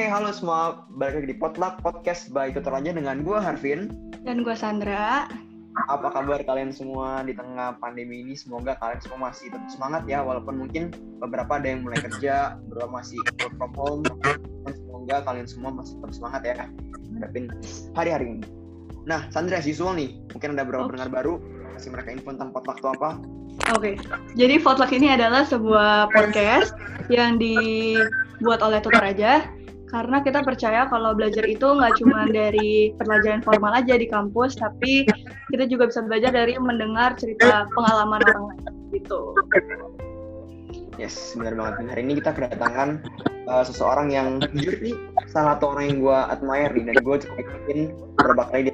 Oke, halo semua. Balik lagi di Potluck Podcast by Tutor Aja dengan gue Harvin. Dan gue Sandra. Apa kabar kalian semua di tengah pandemi ini? Semoga kalian semua masih tetap semangat ya, walaupun mungkin beberapa ada yang mulai kerja, beberapa masih work from home. Semoga kalian semua masih tetap semangat ya menghadapin hari-hari ini. Nah, Sandra as usual nih, mungkin ada beberapa Oke. pendengar baru, kasih mereka info tentang Potluck itu apa. Oke, jadi Potluck ini adalah sebuah podcast yang dibuat oleh tutor aja. Karena kita percaya kalau belajar itu nggak cuma dari pelajaran formal aja di kampus, tapi kita juga bisa belajar dari mendengar cerita pengalaman orang lain gitu. Yes, benar banget. Hari ini kita kedatangan uh, seseorang yang jujur nih salah satu orang yang gue admire dan gue cukup ikutin beberapa kali di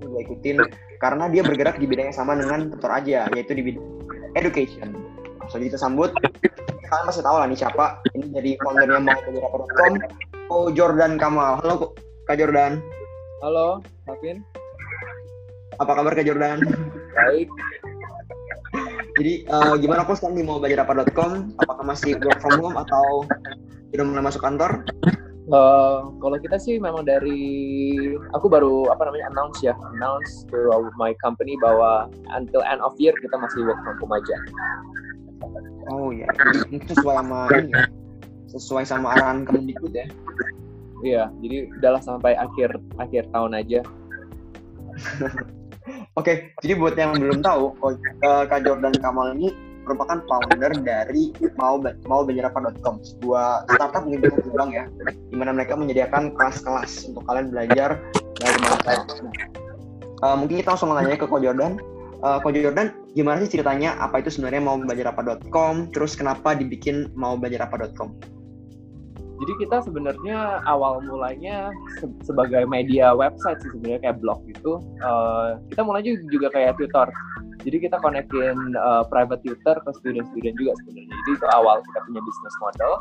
gue ikutin karena dia bergerak di bidang yang sama dengan tutor aja yaitu di bidang education. So kita sambut kalian pasti tahu lah nih siapa ini dari foundernya mau.com Ko Jordan Kamal. Halo Kak Jordan, Halo, Kevin. apa kabar Kak Jordan? Baik. Jadi uh, gimana kok sekarang di mau apa.com? Apakah masih work from home atau sudah mulai masuk kantor? Eh, kalau kita sih memang dari aku baru apa namanya announce ya, announce to my company bahwa until end of year kita masih work from home aja. Oh iya, mungkin sesuai sama ini ya, sesuai sama arahan Kemendikbud ya. Iya, jadi udahlah sampai akhir akhir tahun aja. Oke, jadi buat yang belum tahu, Ko- eh, Kak Jordan Kamal ini merupakan founder dari mau maubelajarapa.com, sebuah startup mungkin bisa dibilang ya, di mana mereka menyediakan kelas-kelas untuk kalian belajar dari mana. Nah, eh, mungkin kita langsung nanya ke Ko Jordan. Ko Jordan, gimana sih ceritanya? Apa itu sebenarnya mau belajarapa.com? Terus kenapa dibikin mau belajarapa.com? Jadi kita sebenarnya awal mulanya se- sebagai media website sih sebenarnya kayak blog gitu. Eh, kita mulai juga, kayak tutor. Jadi kita konekin eh, private tutor ke student-student juga sebenarnya. Jadi itu awal kita punya business model.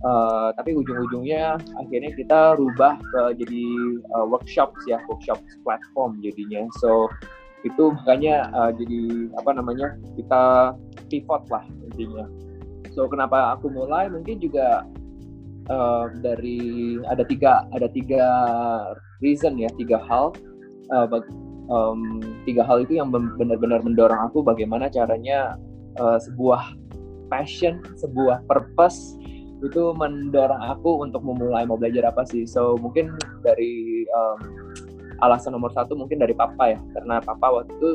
Eh, tapi ujung-ujungnya akhirnya kita rubah ke jadi eh, workshops ya, workshops platform jadinya. So itu makanya eh, jadi apa namanya kita pivot lah intinya. So kenapa aku mulai? Mungkin juga eh, dari ada tiga ada tiga reason ya tiga hal. Eh, bag- em, tiga hal itu yang ben- benar-benar mendorong aku bagaimana caranya eh, sebuah passion sebuah purpose itu mendorong aku untuk memulai mau belajar apa sih. So mungkin dari em, alasan nomor satu mungkin dari papa ya. Karena papa waktu itu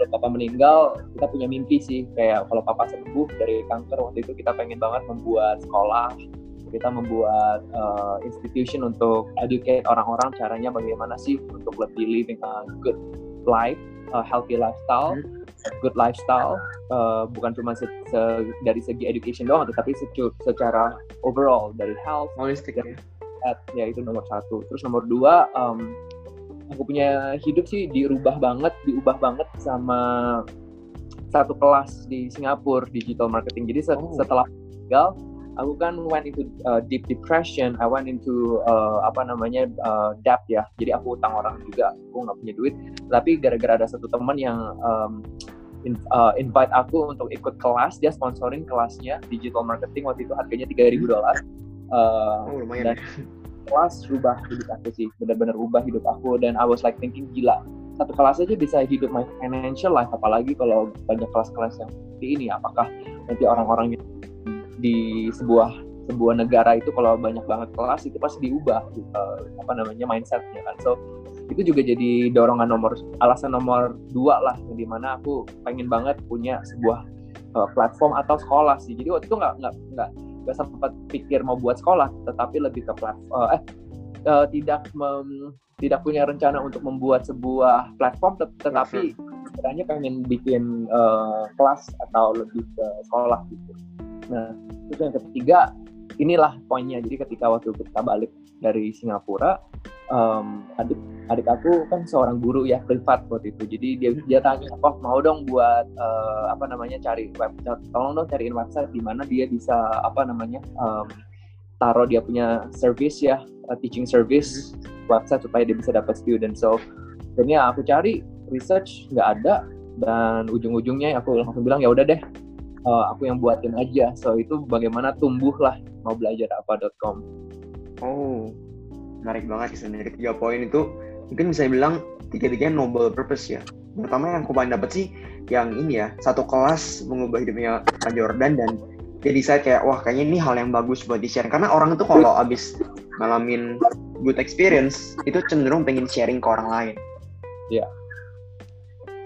kalau papa meninggal kita punya mimpi sih. Kayak kalau papa sembuh dari kanker waktu itu kita pengen banget membuat sekolah. Kita membuat uh, institution untuk educate orang-orang caranya bagaimana sih untuk lebih living a good life, a healthy lifestyle, a good lifestyle, uh, bukan cuma se- se- dari segi education doang, tetapi secu- secara overall dari health, Holistik ya. ya itu nomor satu. Terus nomor dua, um, aku punya hidup sih dirubah banget, diubah banget sama satu kelas di Singapura digital marketing. Jadi Oh. setelah meninggal, aku kan went into uh, deep depression, I went into uh, apa namanya uh, debt ya. Jadi aku utang orang juga, aku nggak punya duit. Tapi gara-gara ada satu teman yang um, in- uh, invite aku untuk ikut kelas, dia sponsoring kelasnya digital marketing waktu itu harganya 3.000 dolar. Uh, Oh lumayan. dan kelas rubah hidup aku sih. Benar-benar ubah hidup aku. Dan I was like thinking gila satu kelas aja bisa hidup my financial life. Apalagi kalau banyak kelas-kelas yang seperti ini. Apakah nanti orang-orang di sebuah sebuah negara itu kalau banyak banget kelas itu pasti diubah eh, apa namanya mindsetnya kan. So itu juga jadi dorongan nomor alasan nomor dua lah yang di mana aku pengen banget punya sebuah eh, platform atau sekolah sih. Jadi waktu itu nggak nggak sempat pikir mau buat sekolah tetapi lebih ke platform eh eh, tidak mem- tidak punya rencana untuk membuat sebuah platform tet- tetapi sebenarnya pengen bikin eh, kelas atau lebih ke sekolah gitu. Nah terus yang ketiga inilah poinnya. Jadi ketika waktu kita balik dari Singapura em, adik adik aku kan seorang guru ya privat waktu itu. Jadi dia dia tanya oh mau dong buat eh, apa namanya cari website tolong dong cariin website di mana dia bisa apa namanya em, taruh dia punya service ya uh, teaching service website supaya dia bisa dapat student. So akhirnya aku cari research nggak ada dan ujung-ujungnya aku langsung bilang ya udah deh uh, aku yang buatin aja so itu bagaimana tumbuhlah mau belajar apa.com Oh, menarik banget sih dari tiga poin itu mungkin bisa bilang tiga-tiganya noble purpose ya. Pertama yang aku paling dapat sih yang ini ya satu kelas mengubah hidupnya Kak Jordan dan jadi saya kayak wah kayaknya ini hal yang bagus buat di share karena orang tuh kalau abis ngalamin good experience itu cenderung pengen sharing ke orang lain. Iya.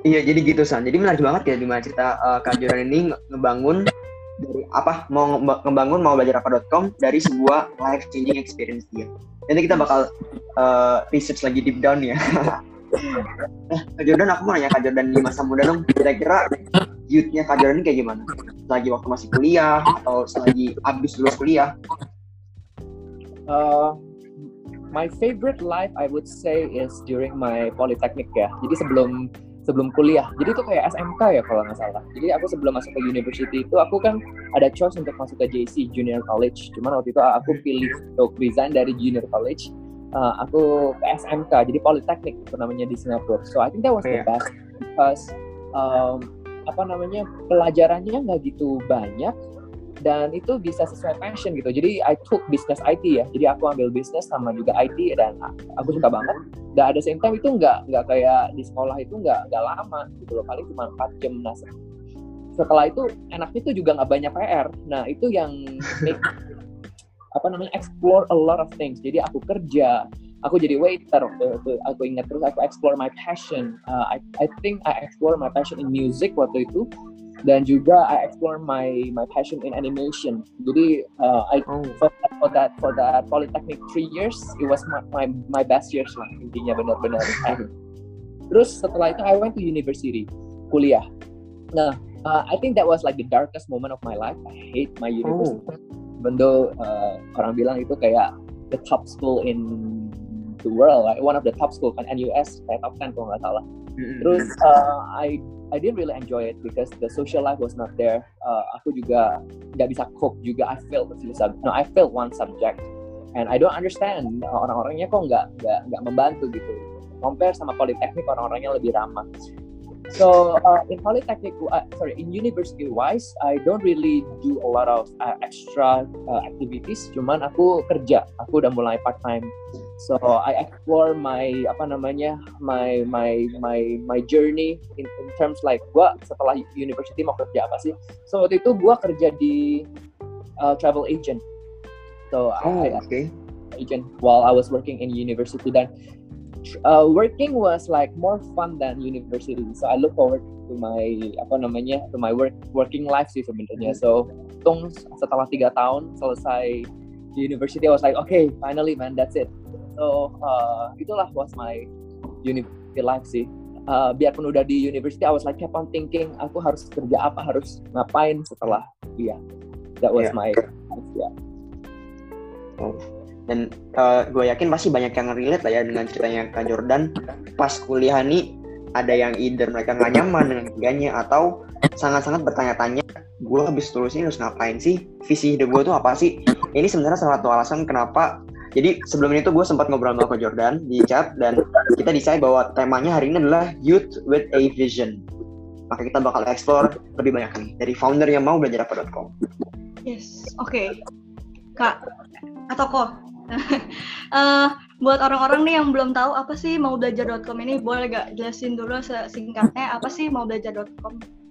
Iya jadi gitu san. Jadi menarik banget ya di mana cerita uh, Kak Jordan ini ngebangun dari apa mau ngebangun mau belajar apa.com dari sebuah life changing experience dia. Nanti kita bakal uh, research lagi deep down ya. eh, Kak Jordan aku mau nanya Kak Jordan di masa muda dong. Kira-kira youth-nya Kak Jordan kayak gimana? Lagi waktu masih kuliah atau selagi abis lulus kuliah? Uh, my favorite life I would say is during my polytechnic ya. Jadi sebelum sebelum kuliah. Jadi itu kayak SMK ya kalau nggak salah. Jadi aku sebelum masuk ke university itu aku kan ada choice untuk masuk ke JC Junior College. Cuman waktu itu aku pilih untuk resign dari Junior College. Uh, aku ke SMK jadi Polytechnic itu namanya di Singapura. So I think that was the best because um, apa namanya pelajarannya nggak gitu banyak dan itu bisa sesuai passion gitu. Jadi I took business IT ya. Jadi aku ambil bisnis sama juga IT dan aku suka banget. Dan ada same time itu nggak nggak kayak di sekolah itu nggak nggak lama gitu loh. Paling cuma 4 jam nah setelah itu enaknya itu juga nggak banyak PR. Nah itu yang make, apa namanya explore a lot of things. Jadi aku kerja, aku jadi waiter waktu aku ingat terus aku explore my passion. Uh, I I think I explore my passion in music waktu itu dan juga I explore my my passion in animation. Jadi uh, I oh. for, for that for that polytechnic three years it was my my, my best years lah intinya benar-benar. Terus setelah itu I went to university kuliah. Nah uh, I think that was like the darkest moment of my life. I hate my university. Oh. Bendo uh, orang bilang itu kayak the top school in the world, like one of the top school kan NUS kayak top 10 kalau nggak salah. Terus uh, I I didn't really enjoy it because the social life was not there. Uh, aku juga nggak bisa cope juga. I failed a few sub. No, I failed one subject, and I don't understand uh, orang-orangnya kok nggak nggak nggak membantu gitu. Compare sama politeknik orang-orangnya lebih ramah. So uh, in polytechnic, uh, sorry, in university wise, I don't really do a lot of uh, extra uh, activities. Cuman aku kerja, aku udah mulai part time. So I explore my apa namanya my my my my journey in, in terms like gua setelah university mau kerja apa sih? So waktu itu gua kerja di uh, travel agent. So oh, I, okay. agent while I was working in university dan uh, working was like more fun than university. So I look forward to my apa namanya to my work working life sih sebenarnya. So tung setelah tiga tahun selesai di university, I was like, okay, finally man, that's it. So uh, itulah was my university life sih. Uh, biarpun udah di university, I was like kept on thinking, aku harus kerja apa, harus ngapain setelah dia. That was yeah. my life, yeah. Oh dan uh, gue yakin pasti banyak yang relate lah ya dengan ceritanya Kak Jordan pas kuliah nih ada yang either mereka nggak nyaman dengan kerjanya atau sangat-sangat bertanya-tanya gue habis lulus ini harus ngapain sih visi hidup gue tuh apa sih ini sebenarnya salah satu alasan kenapa jadi sebelum ini tuh gue sempat ngobrol sama Kak Jordan di chat dan kita decide bahwa temanya hari ini adalah youth with a vision maka kita bakal explore lebih banyak nih dari founder yang mau belajar apa.com yes oke okay. kak atau kok uh, buat orang-orang nih yang belum tahu apa sih mau belajar.com ini boleh gak jelasin dulu singkatnya apa sih mau belajar.com?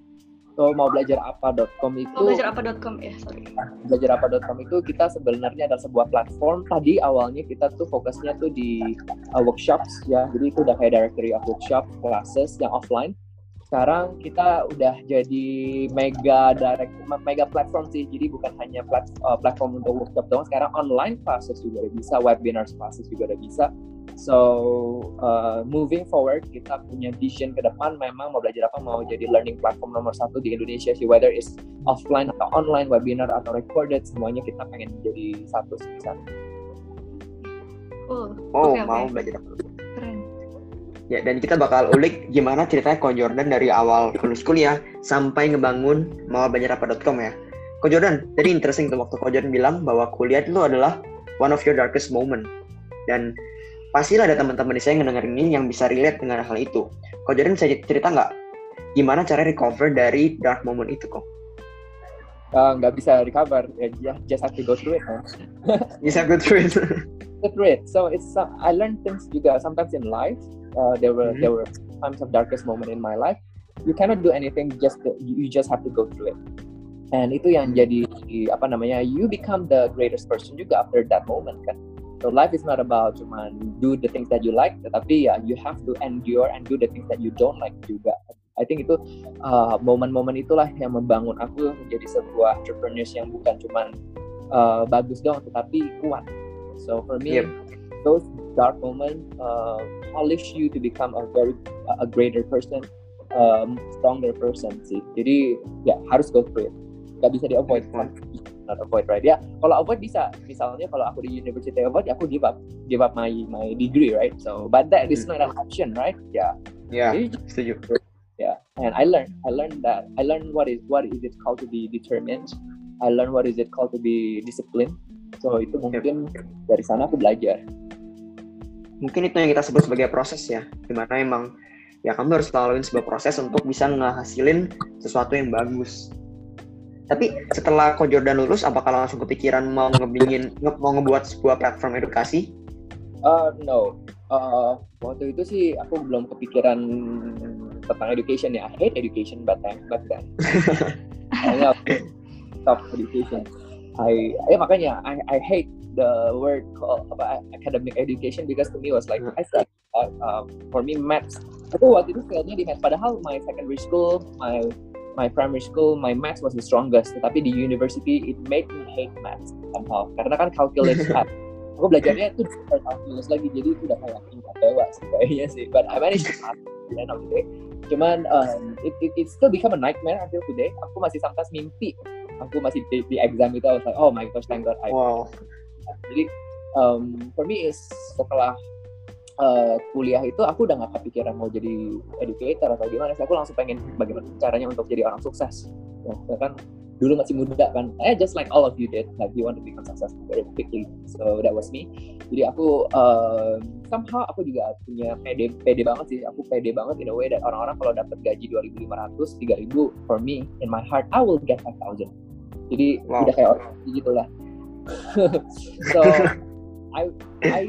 So mau belajar apa.com itu? Mau belajar apa.com ya sorry. Belajar apa.com itu kita sebenarnya ada sebuah platform. Tadi awalnya kita tuh fokusnya tuh di uh, workshops ya. Jadi itu udah kayak directory of workshop classes yang offline. Sekarang kita udah jadi mega direct mega platform sih. Jadi bukan hanya plat, uh, platform untuk workshop doang. Sekarang online classes juga udah bisa webinars classes juga udah bisa so uh, moving forward kita punya vision ke depan memang mau belajar apa mau jadi learning platform nomor satu di Indonesia sih whether is offline atau online webinar atau recorded semuanya kita pengen jadi satu sih sana. Oh, oh okay, mau okay. belajar apa? Ya, dan kita bakal ulik gimana ceritanya Ko Jordan dari awal lulus kuliah sampai ngebangun mau belajar apa.com ya. Ko Jordan, tadi interesting tuh waktu Ko Jordan bilang bahwa kuliah itu adalah one of your darkest moment. Dan pastilah ada teman-teman di saya yang ngedengerin ini yang bisa relate dengan hal itu. Ko Jordan bisa cerita nggak gimana cara recover dari dark moment itu kok? uh, nggak bisa recover ya just have to go through it man. just have to go through it go through it so it's uh, I learned things juga sometimes in life uh, there were mm -hmm. there were times of darkest moment in my life you cannot do anything just to, you just have to go through it and itu yang jadi apa namanya you become the greatest person juga after that moment kan so life is not about cuman do the things that you like tetapi ya you have to endure and do the things that you don't like juga I think itu uh, momen-momen itulah yang membangun aku menjadi sebuah entrepreneurs yang bukan cuma uh, bagus dong, tetapi kuat. So for me, yep. those dark moments uh, polish you to become a very a greater person, um, stronger person sih. Jadi ya harus go through it. Gak bisa di avoid. Not avoid right? Ya kalau avoid bisa. Misalnya kalau aku di university avoid, aku give up, give up my my degree right. So but that is not an option right? Yeah. Yeah. Setuju yeah and i learned i learned that i learned what is what is it called to be determined i learned what is it called to be disciplined so itu mungkin dari sana aku belajar mungkin itu yang kita sebut sebagai proses ya di mana emang ya kamu harus lalui sebuah proses untuk bisa ngehasilin sesuatu yang bagus tapi setelah Ko Jordan lulus apakah langsung kepikiran mau ngebingin mau ngebuat sebuah platform edukasi uh, no uh, waktu itu sih aku belum kepikiran tentang education ya. I hate education back then. Back then. Makanya stop education. I ya makanya I I hate the word called apa academic education because to me was like. I said uh, uh, for me maths aku waktu itu failnya di maths padahal my secondary school my my primary school my maths was the strongest tetapi di university it made me hate maths somehow. Karena kan calculus aku belajarnya itu calculus lagi jadi itu udah kayak tingkat dewa kayaknya sih. But I managed to pass the end of the day. Cuman um, it, it, it still become a nightmare until today. Aku masih sometimes mimpi. Aku masih di, di exam itu I was like oh my gosh thank god I wow. jadi um, for me is setelah uh, kuliah itu aku udah gak kepikiran mau jadi educator atau gimana sih. Aku langsung pengen bagaimana caranya untuk jadi orang sukses. Ya kan dulu masih muda kan. Eh just like all of you did like you want to become successful very quickly. So that was me. Jadi aku uh, somehow aku juga punya pede pede banget sih. Aku pede banget in a way that orang-orang kalau dapat gaji 2.500 3.000 for me in my heart I will get 5,000 jadi wow. udah kayak orang gitu lah. So I I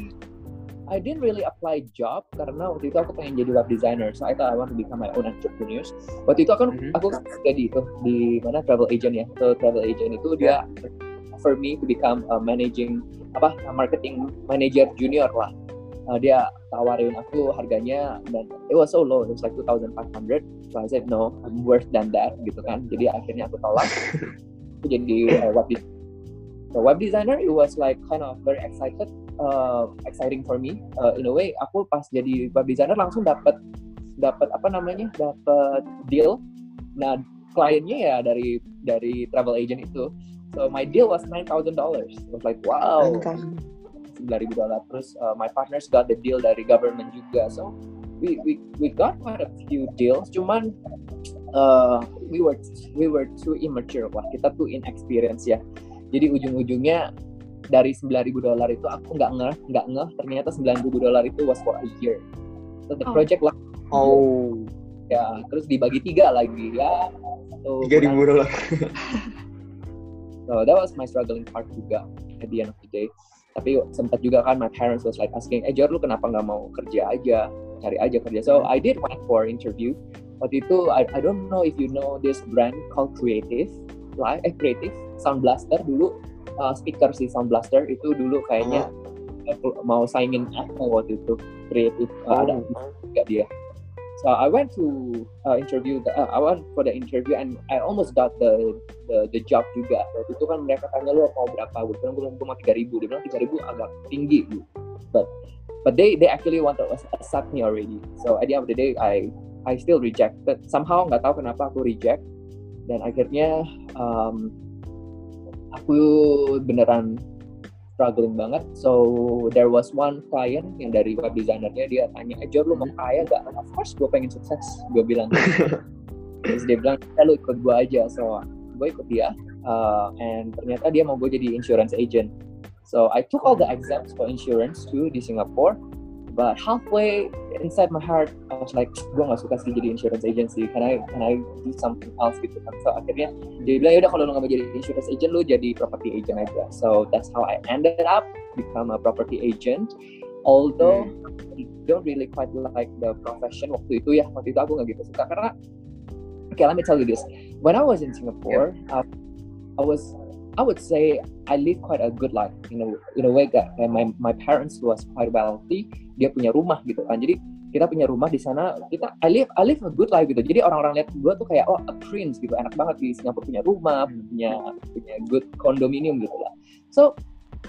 I didn't really apply job karena waktu itu aku pengen jadi web designer. So I thought I want to become my own entrepreneur. Waktu itu aku mm-hmm. aku jadi itu di mana travel agent ya. So travel agent itu dia for me to become a managing apa marketing manager junior lah. Uh, dia tawarin aku harganya dan it was so low, it was like 2,500. So I said no, I'm worth than that gitu kan. Jadi akhirnya aku tolak. aku jadi uh, web designer. So web designer it was like kind of very excited uh, exciting for me. Uh, in a way aku pas jadi web designer langsung dapat dapat apa namanya? Dapat deal. Nah kliennya ya dari dari travel agent itu. So my deal was nine thousand dollars. Was like wow. Sembilan ribu dolar. Terus uh, my partners got the deal dari government juga. So we we we got quite a few deals. Cuman uh, we were we were too immature. Lah kita tuh inexperienced ya. Jadi ujung-ujungnya dari 9000 dolar itu aku nggak ngeh nggak ngeh ternyata 9000 dolar itu was for a year. So the oh. project lah oh. Ya terus dibagi tiga lagi ya tiga ribu dolar. so that was my struggling part juga at the end of the day. Tapi sempat juga kan my parents was like asking eh Jor lu kenapa nggak mau kerja aja? Cari aja kerja. So I did went for interview. Waktu itu I, I don't know if you know this brand called Creative Live eh Creative Sound Blaster dulu uh, speaker si Sound Blaster itu dulu kayaknya oh. mau saingin Apple waktu itu kreatif uh, oh. ada nggak dia. So I went to uh, interview the, uh, I went for the interview and I almost got the the, the job juga. Waktu itu kan mereka tanya lu mau berapa? Gue bilang gue mau tiga ribu. Dia bilang tiga ribu agak tinggi bu. But but they they actually want to accept me already. So at the end of the day I I still rejected. Somehow nggak tahu kenapa aku reject. Dan akhirnya um, aku beneran struggling banget. So there was one client yang dari web designernya dia tanya, eh Jor lu mau kaya gak? Of course gue pengen sukses. Gue bilang. Terus dia bilang, ya lu ikut gue aja. So gue ikut dia. Uh, and ternyata dia mau gue jadi insurance agent. So I took all the exams for insurance too di Singapore. But halfway inside my heart I was like gue gak suka sih jadi insurance agency. Can I can I do something else gitu kan? So akhirnya dia bilang yaudah kalau lo gak mau jadi insurance agent lo jadi property agent aja. So that's how I ended up become a property agent. Although hmm. I don't really quite like the profession waktu itu ya. Waktu itu aku gak gitu suka. Karena okay let me tell you this. When I was in Singapore yeah. uh, I was I would say I live quite a good life in a in a way that my my parents was quite wealthy dia punya rumah gitu kan. Jadi kita punya rumah di sana kita I live I live a good life gitu. Jadi orang-orang lihat gue tuh kayak oh a prince gitu. Enak banget di Singapura punya rumah punya punya good condominium gitu lah. So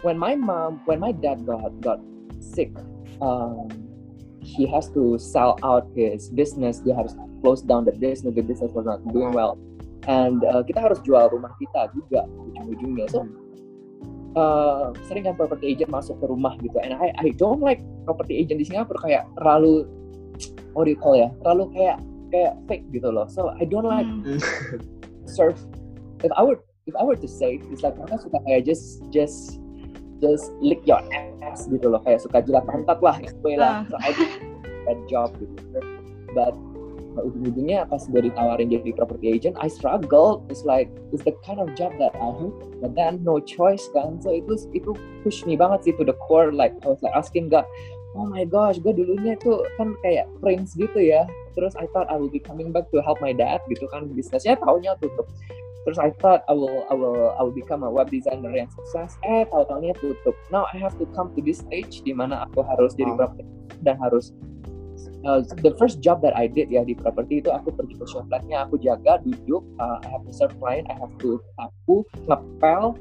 when my mom when my dad got got sick um, he has to sell out his business. Dia harus close down the business. The business was not doing well and uh, kita harus jual rumah kita juga ujung-ujungnya. So uh, sering kan property agent masuk ke rumah gitu. And I I don't like property agent di Singapura kayak terlalu what do you call ya? Terlalu kayak kayak fake gitu loh. So I don't like mm. serve if I were if I were to say it's like mereka suka kayak just just just lick your ass gitu loh. Kayak suka jilat pantat lah gitu lah. Uh. so I did that job gitu. But ujung-ujungnya pas gue ditawarin jadi property agent I struggle. It's like it's the kind of job that I hate but then no choice kan? So itu itu push me banget sih to the core like I was like asking God oh my gosh gue dulunya tuh kan kayak prince gitu ya. Terus I thought I will be coming back to help my dad gitu kan bisnisnya tahunya tutup. Terus I thought I will I will I will become a web designer yang sukses. Eh tahu tahunya tutup. Now I have to come to this stage di mana aku harus jadi property dan harus uh, the first job that I did ya di properti itu aku pergi ke shop flatnya aku jaga duduk uh, I have to serve client I have to sapu ngepel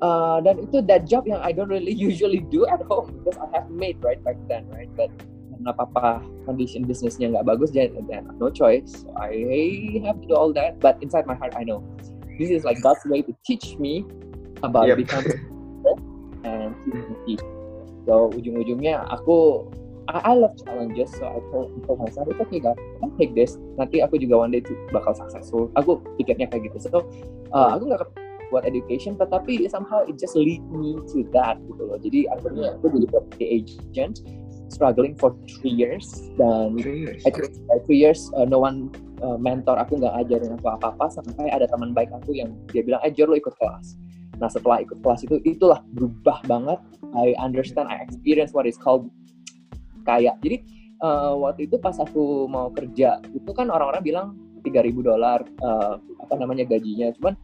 uh, dan itu that job yang I don't really usually do at home because I have made right back then right? But karena apa condition bisnisnya nggak bagus jadi then no choice. So I have to do all that but inside my heart I know this is like God's way to teach me about yep. becoming and so ujung-ujungnya aku I, I love challenges so I told, told myself it's okay guys. I'll take this. Nanti aku juga one day bakal successful. Aku pikirnya kayak gitu. So uh, aku nggak buat education tetapi somehow it just lead me to that gitu loh. Jadi akhirnya aku jadi property agent struggling for three years. Dan three years, three years uh, no one uh, mentor aku nggak ajarin aku apa-apa sampai ada teman baik aku yang dia bilang eh Jor lo ikut kelas. Nah setelah ikut kelas itu itulah berubah banget. I understand I experience what is called kaya. Jadi uh, waktu itu pas aku mau kerja itu kan orang-orang bilang 3000 dolar uh, apa namanya gajinya. Cuman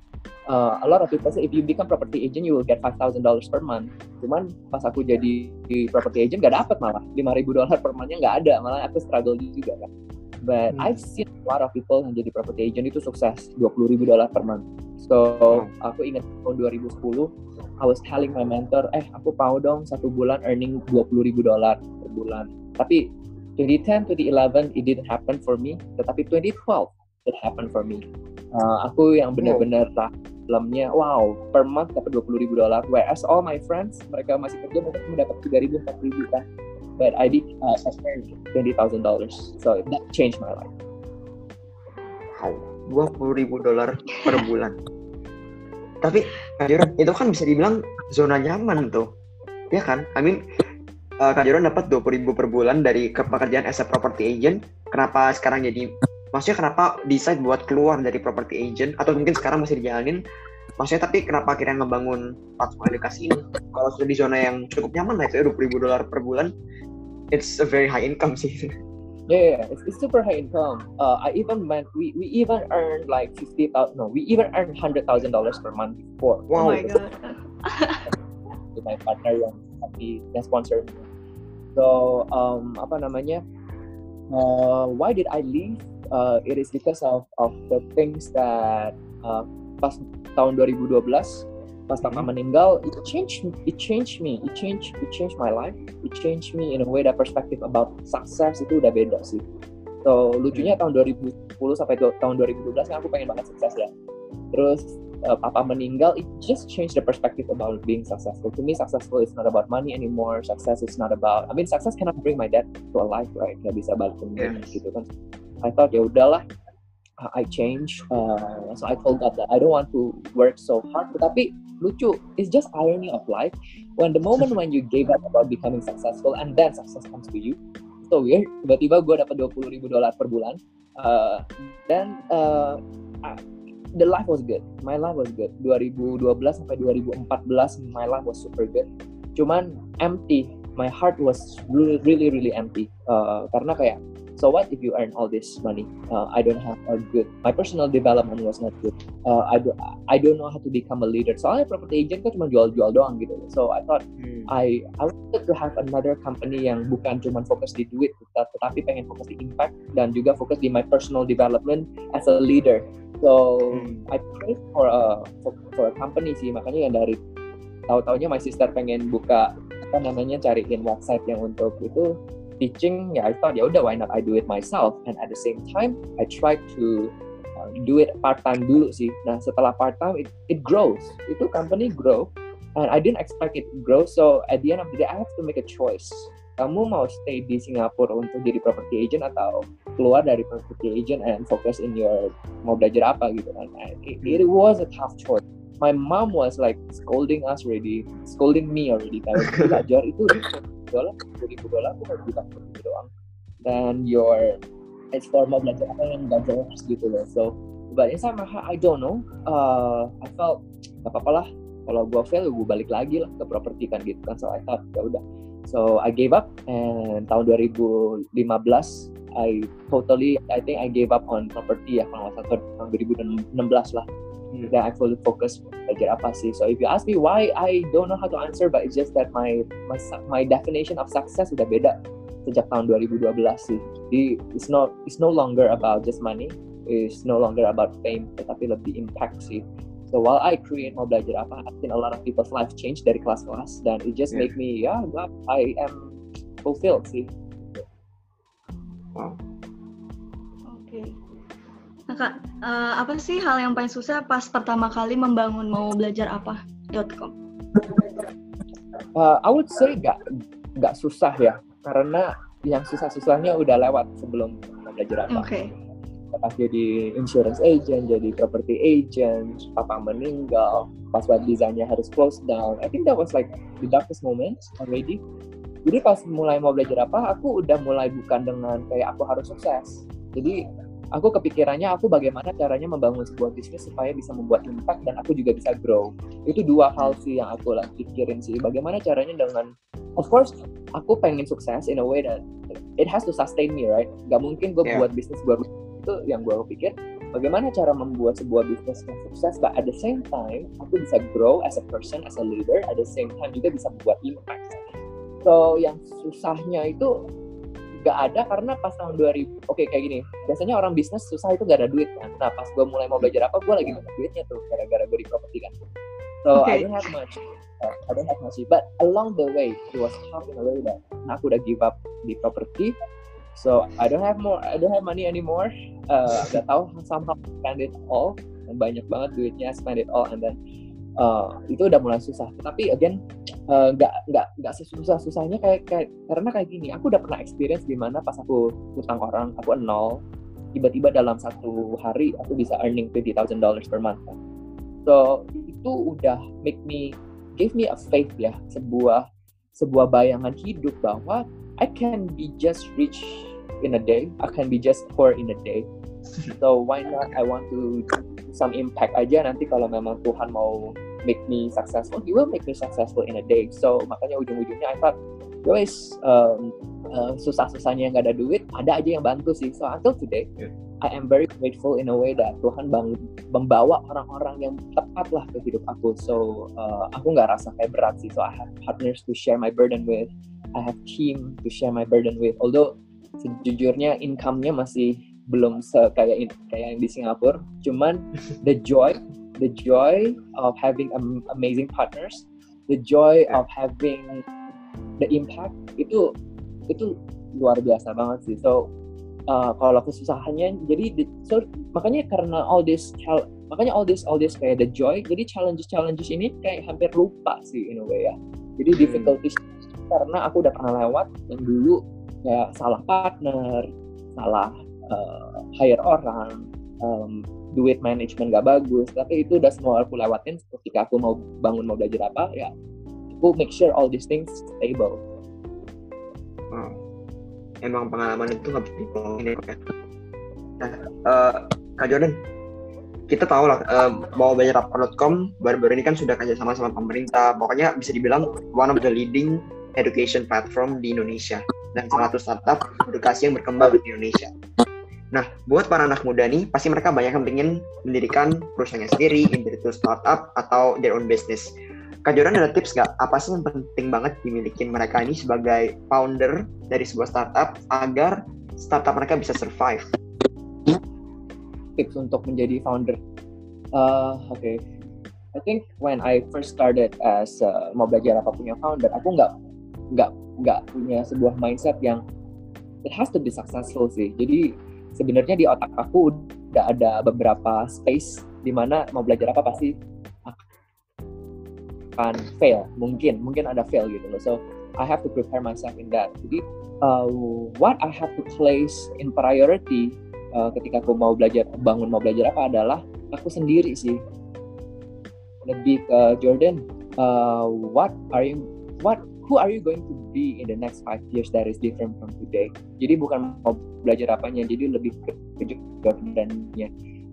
uh, a lot of people say if you become property agent you will get five thousand dollars per month. Cuman pas aku jadi property agent gak dapet malah. 5000 dolar per monthnya nggak ada. Malah aku struggle juga kan. But hmm. I've seen a lot of people yang jadi property agent itu sukses 20 ribu dolar per month. So hmm. aku ingat tahun 2010 I was telling my mentor eh aku mau dong satu bulan earning 20 ribu dolar. per bulan tapi 2010 2011 it didn't happen for me tetapi 2012 it happened for me uh, aku yang benar-benar wow. dalamnya wow per month dapat 20 ribu dolar whereas all my friends mereka masih kerja mereka cuma dapat 3 ribu 4 ribu kan but I did uh, twenty thousand dollars. So that changed my life. Wow, dua puluh ribu dolar per bulan. Tapi Kak itu kan bisa dibilang zona nyaman tuh, ya kan? I mean, uh, Kak dapat dua puluh ribu per bulan dari pekerjaan as a property agent. Kenapa sekarang jadi, maksudnya kenapa decide buat keluar dari property agent? Atau mungkin sekarang masih dijalanin? Maksudnya tapi kenapa akhirnya ngebangun platform edukasi ini? Kalau sudah di zona yang cukup nyaman lah itu ya, dua puluh ribu dolar per bulan, it's a very high income sih. Yeah, it's, it's super high income. Uh, I even went, we, we even earned like fifty thousand. No, we even earned hundred thousand dollars per month before. Wow. Oh my god. with my partner yang tapi yang sponsor. So um, apa namanya? Uh, why did I leave? Uh, it is because of of the things that uh, pas tahun 2012 pas papa hmm. meninggal it changed it changed me it changed it changed my life it changed me in a way that perspective about success itu udah beda sih so lucunya tahun 2010 sampai tahun 2012 kan aku pengen banget sukses ya terus uh, papa meninggal it just changed the perspective about being successful. To me successful is not about money anymore. Success is not about I mean success cannot bring my dad to a life right? Nggak bisa balik yes. gitu kan. I thought ya udahlah I change uh, so I told God that I don't want to work so hard. Tetapi lucu it's just irony of life. When the moment when you gave up about becoming successful and then success comes to you so weird tiba-tiba gue dapat 20 ribu dolar per bulan uh, dan uh, the life was good. My life was good. 2012 sampai 2014 my life was super good. Cuman empty. My heart was really really really empty. Uh, karena kayak so what if you earn all this money? Uh, i don't have a good my personal development was not good. Uh, i do i don't know how to become a leader. Soalnya property agent kan cuma jual-jual doang gitu. So i thought hmm. i i wanted to have another company yang bukan cuma fokus di duit tetapi pengen fokus di impact dan juga fokus di my personal development as a leader so hmm. i prayed for a for, for a company sih makanya yang dari tahu-taunya my sister pengen buka apa namanya cariin website yang untuk itu teaching ya I thought ya udah why not I do it myself? And at the same time I tried to uh, do it part time dulu sih. Nah setelah part time it, it grows. Itu company grow and I didn't expect it to grow. So at the end of the day I have to make a choice kamu mau stay di Singapura untuk jadi property agent atau keluar dari property agent and focus in your mau belajar apa gitu kan? It, it was a tough choice. My mom was like scolding us already scolding me already. Kalau belajar itu dolar ribu dolar aku harus bilang gitu doang. Dan your it's for mau belajar apa yang nggak jelas gitu loh. So but my heart I don't know. Uh, I felt gak apa-apa lah. Kalau gue fail gue balik lagi lah ke properti kan gitu kan. So I thought ya udah so I gave up and tahun 2015 I totally I think I gave up on property ya kalau nggak salah tahun 2016 lah. Hmm. dan I fully focus belajar apa sih. So if you ask me why I don't know how to answer but it's just that my my my definition of success sudah beda sejak tahun 2012 sih. Jadi it's not it's no longer about just money. It's no longer about fame tetapi lebih impact sih So while I create mau belajar apa, I've seen a lot of people's life change dari kelas-kelas dan it just yeah. make me ya yeah, I am fulfilled sih. Wow. Nah, Kak, uh, apa sih hal yang paling susah pas pertama kali membangun mau belajar apa.com? Uh, I would say gak, gak susah ya, karena yang susah-susahnya udah lewat sebelum belajar apa. Okay. Pas jadi insurance agent, jadi property agent, papa meninggal, pas web desainnya harus close down. I think that was like the darkest moment already. Jadi pas mulai mau belajar apa, aku udah mulai bukan dengan kayak aku harus sukses. Jadi aku kepikirannya aku bagaimana caranya membangun sebuah bisnis supaya bisa membuat impact dan aku juga bisa grow. Itu dua hal sih yang aku lagi pikirin sih. Bagaimana caranya dengan of course aku pengen sukses in a way that it has to sustain me, right? Gak mungkin gue yeah. buat bisnis baru itu yang gue pikir bagaimana cara membuat sebuah bisnis yang sukses but at the same time aku bisa grow as a person as a leader at the same time juga bisa membuat impact. So yang susahnya itu gak ada karena pas tahun 2000 oke okay, kayak gini biasanya orang bisnis susah itu gak ada duit kan. Nah pas gue mulai mau belajar apa gue lagi dapat duitnya tuh gara-gara gue di properti kan. So okay. I don't have much uh, I don't have much but along the way it was tough in a way that nah, aku udah give up di properti so I don't have more I don't have money anymore. Uh, gak tahu somehow spend it all. Banyak banget duitnya spend it all and then uh, itu udah mulai susah. Tapi again uh, nggak uh, nggak nggak sesusah susahnya kayak kayak karena kayak gini aku udah pernah experience di mana pas aku utang orang aku nol tiba-tiba dalam satu hari aku bisa earning twenty thousand dollars per month kan. so itu udah make me give me a faith ya sebuah sebuah bayangan hidup bahwa I can be just rich in a day. I can be just poor in a day. So why not? I want to some impact aja nanti kalau memang Tuhan mau make me successful. He will make me successful in a day. So makanya ujung-ujungnya I thought guys um, uh, susah-susahnya nggak ada duit ada aja yang bantu sih. So until today yeah. I am very grateful in a way that Tuhan bang membawa orang-orang yang tepat lah ke hidup aku. So uh, aku nggak rasa kayak berat sih. So I have partners to share my burden with. I have team to share my burden with. Although sejujurnya income-nya masih belum kayak kayak yang di Singapura. Cuman the joy the joy of having amazing partners the joy of having the impact itu itu luar biasa banget sih. So uh, kalau kesusahannya jadi so makanya karena all this makanya all this all this kayak the joy jadi challenges challenges ini kayak hampir lupa sih in a way ya. Jadi hmm. difficulties karena aku udah pernah lewat yang dulu kayak salah partner salah uh, hire orang um, duit management gak bagus. Tapi itu udah semua aku lewatin. Ketika aku mau bangun mau belajar apa ya aku make sure all these things stable. Wow. emang pengalaman itu nggak bisa dibohongin ya nah uh, kak Jordan kita tahu lah uh, mau belajar apa.com baru-baru ini kan sudah kerja sama sama pemerintah. Pokoknya bisa dibilang one of the leading education platform di Indonesia dan salah satu startup edukasi yang berkembang di Indonesia Nah, buat para anak muda nih, pasti mereka banyak yang ingin mendirikan perusahaannya sendiri, individual startup, atau their own business. Kak Joran ada tips nggak? Apa sih yang penting banget dimiliki mereka ini sebagai founder dari sebuah startup agar startup mereka bisa survive? Tips untuk menjadi founder. Uh, Oke, okay. I think when I first started as uh, mau belajar apa punya founder, aku nggak nggak nggak punya sebuah mindset yang it has to be successful sih. Jadi sebenarnya di otak aku udah ada beberapa space di mana mau belajar apa pasti akan fail. Mungkin mungkin ada fail gitu loh. So I have to prepare myself in that. Jadi uh, what I have to place in priority uh, ketika aku mau belajar bangun mau belajar apa adalah aku sendiri sih. Lebih ke Jordan uh, what are you what who are you going to be in the next five years that is different from today. Jadi bukan mau belajar apanya, jadi lebih ke Jordannya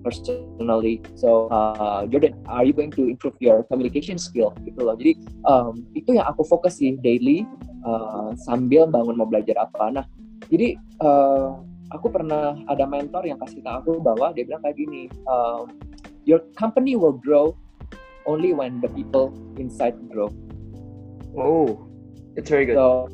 personally. So uh, Jordan, are you going to improve your communication skill gitu loh. Jadi um, itu yang aku fokus sih daily uh, sambil bangun mau belajar apa. Nah, jadi uh, aku pernah ada mentor yang kasih tahu aku bahwa dia bilang kayak gini, um, your company will grow only when the people inside grow. Oh, It's very good. So,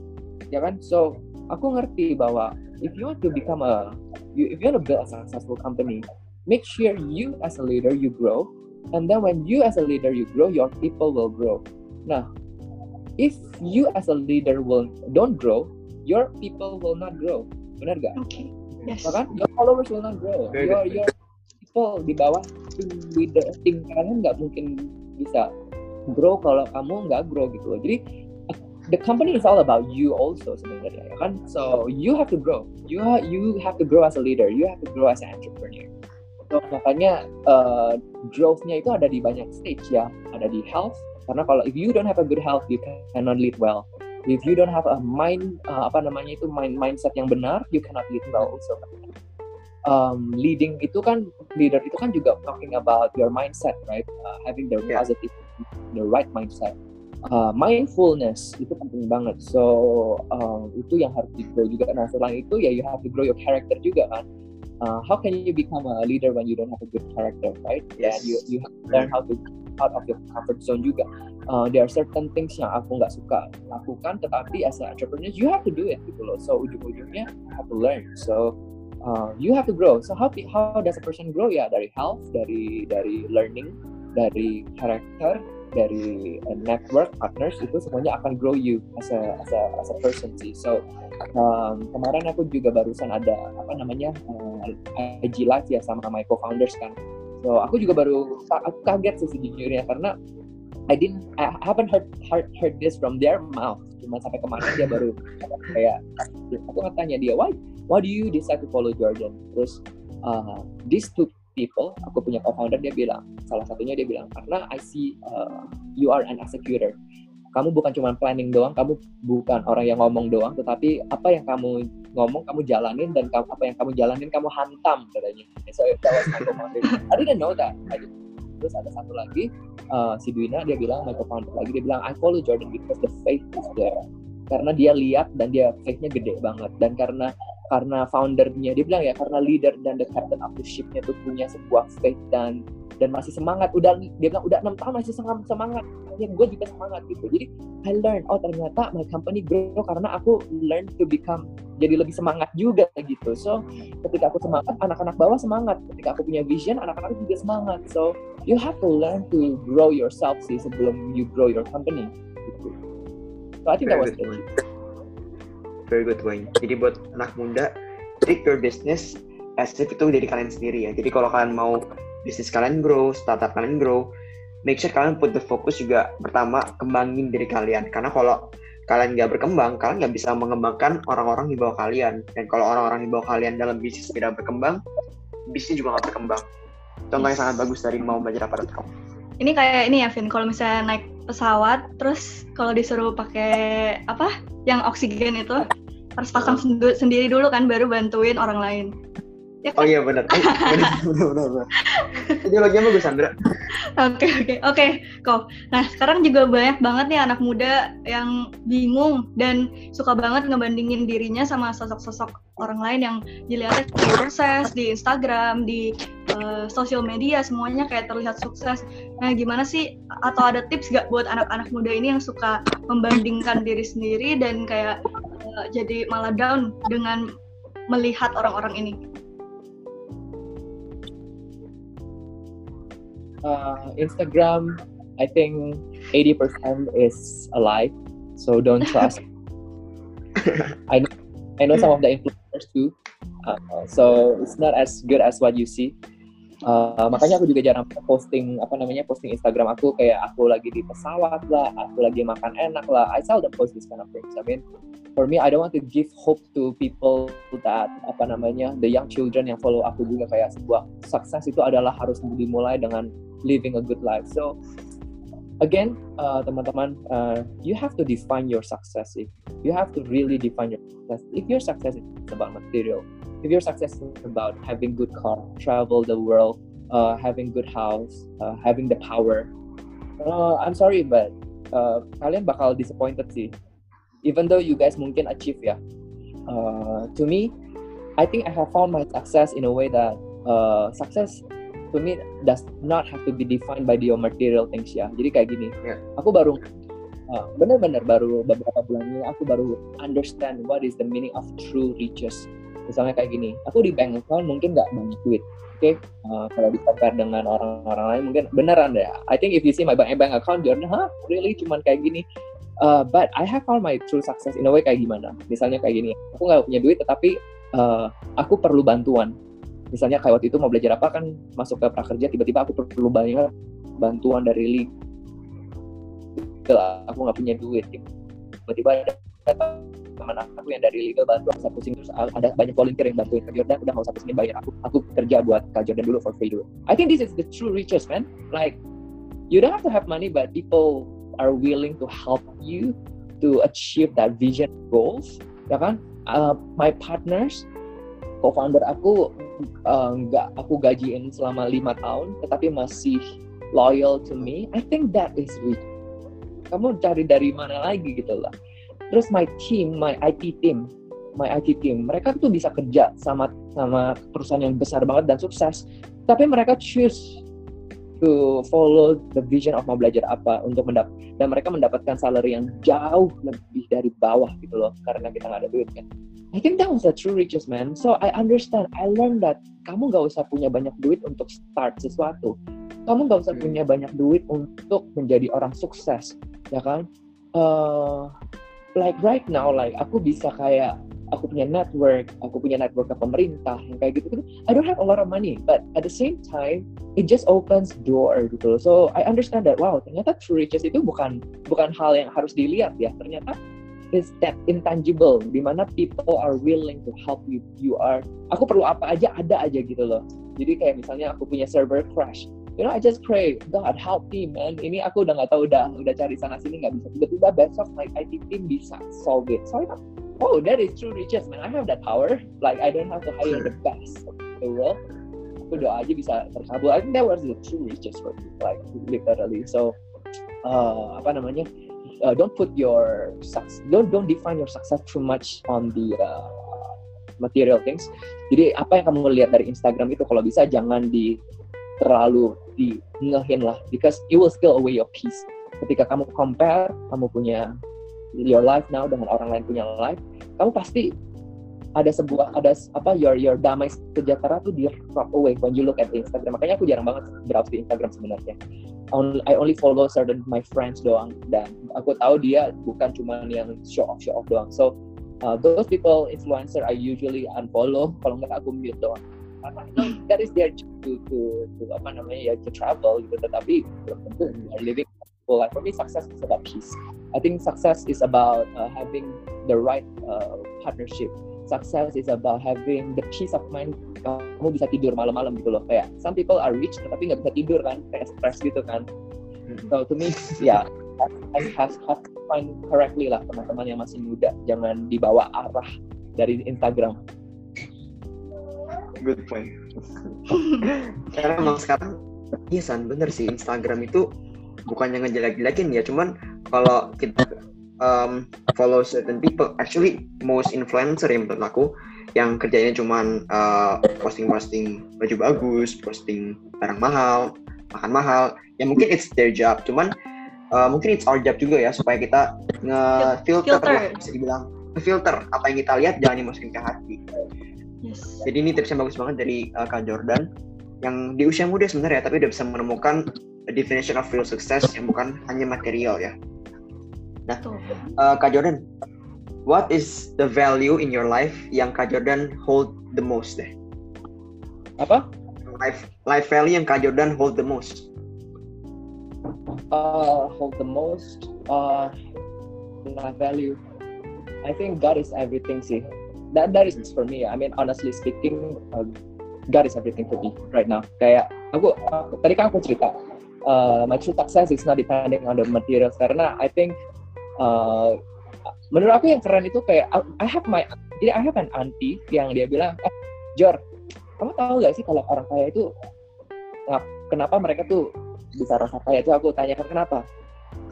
ya kan? So, aku ngerti bahwa if you want to become a, you, if you want to build a successful company, make sure you as a leader you grow, and then when you as a leader you grow, your people will grow. Nah, if you as a leader will don't grow, your people will not grow. Benar gak? Oke. Okay. Yes. Kan? Your followers will not grow. Very your good. your people di bawah tim leader tim kalian nggak mungkin bisa grow kalau kamu nggak grow gitu loh. Jadi the company is all about you also sebenarnya ya kan? So you have to grow. You you have to grow as a leader. You have to grow as an entrepreneur. So makanya uh, growth-nya itu ada di banyak stage ya. Ada di health karena kalau if you don't have a good health you cannot lead well. If you don't have a mind uh, apa namanya itu mind mindset yang benar you cannot lead well also. Um, leading itu kan leader itu kan juga talking about your mindset right? Uh, having the positive the right mindset uh, mindfulness itu penting banget. So uh, itu yang harus di grow juga. Nah selain itu ya you have to grow your character juga kan. Uh, how can you become a leader when you don't have a good character, right? Yes. And you you have to learn how to out of your comfort zone juga. Uh, there are certain things yang aku nggak suka lakukan, tetapi as an entrepreneur you have to do it gitu loh. So ujung-ujungnya you have to learn. So uh, you have to grow. So how how does a person grow? Ya dari health, dari dari learning, dari character, dari uh, network partners itu semuanya akan grow you as a as a as a person sih. So um, kemarin aku juga barusan ada apa namanya uh, IG live ya sama my co-founders kan. So aku juga baru aku kaget sih sejujurnya karena I didn't I haven't heard heard, heard this from their mouth. Cuma sampai kemarin dia baru kayak aku ngatanya dia why why do you decide to follow Jordan? Terus uh, two people, aku punya co-founder dia bilang, salah satunya dia bilang karena I see uh, you are an executor. Kamu bukan cuma planning doang, kamu bukan orang yang ngomong doang, tetapi apa yang kamu ngomong kamu jalanin dan kamu, apa yang kamu jalanin kamu hantam katanya. So that was my co-founder. I didn't know that. I didn't. Terus ada satu lagi uh, si Dwina dia bilang my co-founder lagi dia bilang I follow Jordan because the faith is there. Karena dia lihat dan dia faith-nya gede banget. Dan karena karena foundernya dia bilang ya karena leader dan the captain of the shipnya tuh punya sebuah faith dan dan masih semangat. Udah dia bilang udah enam tahun masih semangat semangat. Ya gue juga semangat gitu. Jadi I learn oh ternyata my company grow karena aku learn to become jadi lebih semangat juga gitu. So ketika aku semangat anak-anak bawah semangat. Ketika aku punya vision anak-anak juga semangat. So you have to learn to grow yourself sih sebelum you grow your company gitu so I think that was it very good Wayne. Jadi buat anak muda, treat your business as if itu dari kalian sendiri ya. Jadi kalau kalian mau bisnis kalian grow, startup kalian grow, make sure kalian put the focus juga pertama kembangin diri kalian. Karena kalau kalian nggak berkembang, kalian nggak bisa mengembangkan orang-orang di bawah kalian. Dan kalau orang-orang di bawah kalian dalam bisnis tidak berkembang, bisnis juga nggak berkembang. contoh yang sangat bagus dari mau belajar apa.com. Ini kayak ini ya, Vin. Kalau misalnya naik pesawat, terus kalau disuruh pakai apa? Yang oksigen itu harus pasang sendiri dulu kan, baru bantuin orang lain. Ya kan? Oh iya benar. Eh, benar benar lagi bagus Sandra. Oke oke oke kok. Nah sekarang juga banyak banget nih anak muda yang bingung dan suka banget ngebandingin dirinya sama sosok-sosok orang lain yang dilihat di proses di Instagram di uh, sosial media semuanya kayak terlihat sukses. Nah gimana sih atau ada tips gak buat anak-anak muda ini yang suka membandingkan diri sendiri dan kayak uh, jadi malah down dengan melihat orang-orang ini? Uh, Instagram, I think 80% is a lie. So don't trust. I know, I know some of the influencers too. Uh, so it's not as good as what you see. Uh, makanya aku juga jarang posting apa namanya posting Instagram aku kayak aku lagi di pesawat lah, aku lagi makan enak lah. I seldom post this kind of things. I mean, for me I don't want to give hope to people that apa namanya the young children yang follow aku juga kayak sebuah sukses itu adalah harus dimulai dengan living a good life so again uh, teman-teman uh, you have to define your success you have to really define your success if your success is about material if your success is about having good car travel the world uh, having good house uh, having the power uh, I'm sorry but uh, kalian bakal disappointed sih. Even though you guys mungkin achieve ya. Uh, to me I think I have found my success in a way that uh, success to me does not have to be defined by your material things ya. Jadi kayak gini yeah. aku baru uh, benar-benar baru beberapa bulan ini aku baru understand what is the meaning of true riches misalnya kayak gini aku di bank account mungkin nggak banyak duit oke? Okay? uh, kalau di compare dengan orang-orang lain mungkin beneran deh. I think if you see my bank bank account you're huh really? Cuman kayak gini? Uh, but I have found my true success in a way kayak gimana? Misalnya kayak gini aku nggak punya duit tetapi uh, aku perlu bantuan. Misalnya kayak waktu itu mau belajar apa kan masuk ke prakerja tiba-tiba aku perlu banyak bantuan dari legal. Aku nggak punya duit tiba-tiba ada teman aku yang dari legal bantu aku pusing terus ada banyak volunteer yang bantuin Kak Jordan udah nggak usah pusingin bayar aku aku kerja buat Kak Jordan dulu for free dulu. I think this is the true riches man. Like you don't have to have money but people are willing to help you to achieve that vision goals ya kan? Uh, my partners co-founder aku uh, nggak uh, aku gajiin selama lima tahun tetapi masih loyal to me. I think that is rich kamu cari dari mana lagi gitu lah terus my team my IT team my IT team mereka tuh bisa kerja sama sama perusahaan yang besar banget dan sukses. Tapi mereka choose to follow the vision of mau belajar apa untuk mendap dan mereka mendapatkan salary yang jauh lebih dari bawah gitu loh karena kita nggak ada duit kan. I think that was the true riches man. So I understand I learned that kamu nggak usah punya banyak duit untuk start sesuatu. Kamu nggak usah hmm. punya banyak duit untuk menjadi orang sukses ya kan? Uh, like right now like aku bisa kayak aku punya network, aku punya network ke pemerintah yang kayak gitu gitu. I don't have a lot of money, but at the same time it just opens door gitu. So I understand that wow ternyata true riches itu bukan bukan hal yang harus dilihat ya. Ternyata is that intangible di mana people are willing to help you. You are aku perlu apa aja ada aja gitu loh. Jadi kayak misalnya aku punya server crash, you know I just pray God help me man. Ini aku udah nggak tahu udah udah cari sana sini nggak bisa. Tiba-tiba besok my IT team bisa solve it. So oh that is true riches man. I have that power. Like I don't have to hire the best of the world. Aku doa aja bisa terkabul. I think that was the true riches for me like literally. So uh, apa namanya? Uh, don't put your don't don't define your success too much on the uh, material things. Jadi apa yang kamu lihat dari Instagram itu kalau bisa jangan di terlalu di ngehin lah because it will steal away your peace ketika kamu compare kamu punya your life now dengan orang lain punya life, kamu pasti ada sebuah ada apa your your damai sejahtera tuh di drop away when you look at Instagram. Makanya aku jarang banget browse di Instagram sebenarnya. I only follow certain my friends doang dan aku tahu dia bukan cuma yang show off show off doang. So uh, those people influencer I usually unfollow kalau nggak aku mute doang. That is their to, to, to apa namanya ya to travel gitu tetapi belum tentu are living full life. For me, success is about peace. I think success is about uh, having the right uh, partnership. success is about having the peace of mind kamu bisa tidur malam-malam gitu loh kayak some people are rich tapi nggak bisa tidur kan kayak stress gitu kan hmm. so to me ya yeah, I have, have find correctly lah teman-teman yang masih muda jangan dibawa arah dari Instagram good point. Karena emang sekarang iya san bener sih Instagram itu bukannya ngejelek-jelekin ya cuman kalau kita um, follow certain people actually most influencer yang menurut aku yang kerjanya cuman uh, posting-posting baju bagus posting barang mahal makan mahal ya mungkin it's their job cuman uh, mungkin it's our job juga ya supaya kita nge-filter lah bisa dibilang filter apa yang kita lihat jangan dimasukin ke hati yes. jadi ini tips yang bagus banget dari uh, Kak Jordan yang di usia muda sebenarnya tapi udah bisa menemukan a definition of real success yang bukan hanya material ya. Nah uh, Kak Jordan what is the value in your life yang Kak Jordan hold the most deh? Apa? Life life value yang Kak Jordan hold the most. Uh, hold the most uh, my value. I think God is everything sih that that is for me. I mean honestly speaking uh, God is everything for me right now. Kayak aku, aku tadi kan aku cerita uh, my true success is not depending on the materials karena I think uh, menurut aku yang keren itu kayak I have my jadi I have an auntie yang dia bilang eh Jor kamu tahu gak sih kalau orang kaya itu kenapa mereka tuh bisa rasa kaya? Itu aku tanyakan kenapa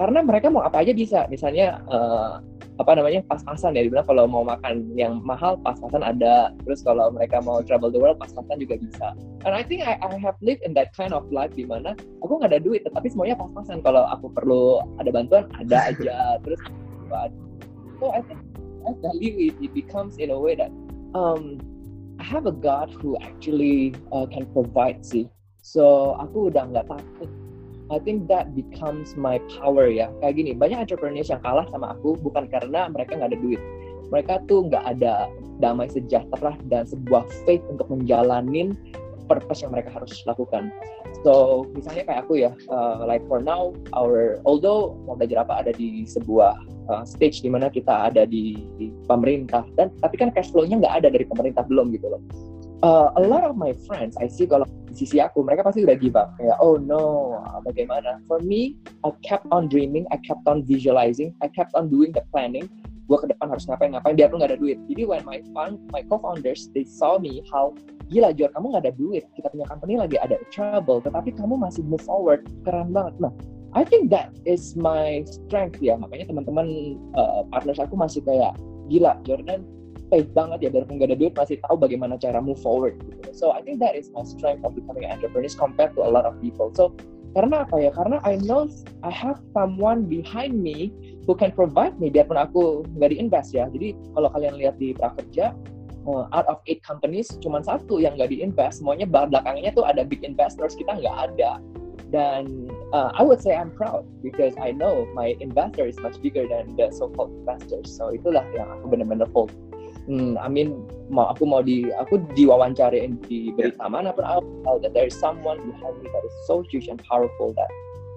karena mereka mau apa aja bisa. Misalnya uh, apa namanya pas-pasan ya dibilang kalau mau makan yang mahal pas-pasan ada. Terus kalau mereka mau travel the world pas-pasan juga bisa. And I think I, I have lived in that kind of life di mana aku nggak ada duit tetapi semuanya pas-pasan. Kalau aku perlu ada bantuan ada aja. Terus so I think I value it it becomes in a way that um, I have a God who actually uh, can provide sih. So aku udah nggak takut I think that becomes my power ya. Kayak gini, banyak entrepreneurs yang kalah sama aku bukan karena mereka nggak ada duit. Mereka tuh nggak ada damai sejahtera dan sebuah faith untuk menjalanin purpose yang mereka harus lakukan. So, misalnya kayak aku ya, uh, like for now, our although mau belajar apa ada di sebuah uh, stage di mana kita ada di, di pemerintah dan tapi kan cash flow-nya nggak ada dari pemerintah belum gitu loh. Uh, a lot of my friends, I see kalau di sisi aku mereka pasti udah give up. Kayak oh no bagaimana? For me I kept on dreaming I kept on visualizing I kept on doing the planning. Gue ke depan harus ngapain ngapain biarpun nggak ada duit. Jadi when my fund my co-founders they saw me how gila Jor kamu nggak ada duit. Kita punya company lagi ada trouble tetapi kamu masih move forward. Keren banget. Nah I think that is my strength ya. Makanya teman-teman uh, partners aku masih kayak gila Jordan faith banget ya biarpun gak ada duit masih tahu bagaimana cara move forward gitu. So I think that is my strength of becoming an entrepreneur compared to a lot of people. So karena apa ya? Karena I know I have someone behind me who can provide me biarpun aku nggak diinvest ya. Jadi kalau kalian lihat di prakerja uh, out of eight companies cuma satu yang nggak diinvest, semuanya belakangnya tuh ada big investors kita nggak ada. Dan uh, I would say I'm proud because I know my investor is much bigger than the so-called investors. So itulah yang aku benar-benar hold hmm, I mean mau aku mau di aku diwawancarain di berita yeah. mana pun tahu that there is someone behind me that is so huge and powerful that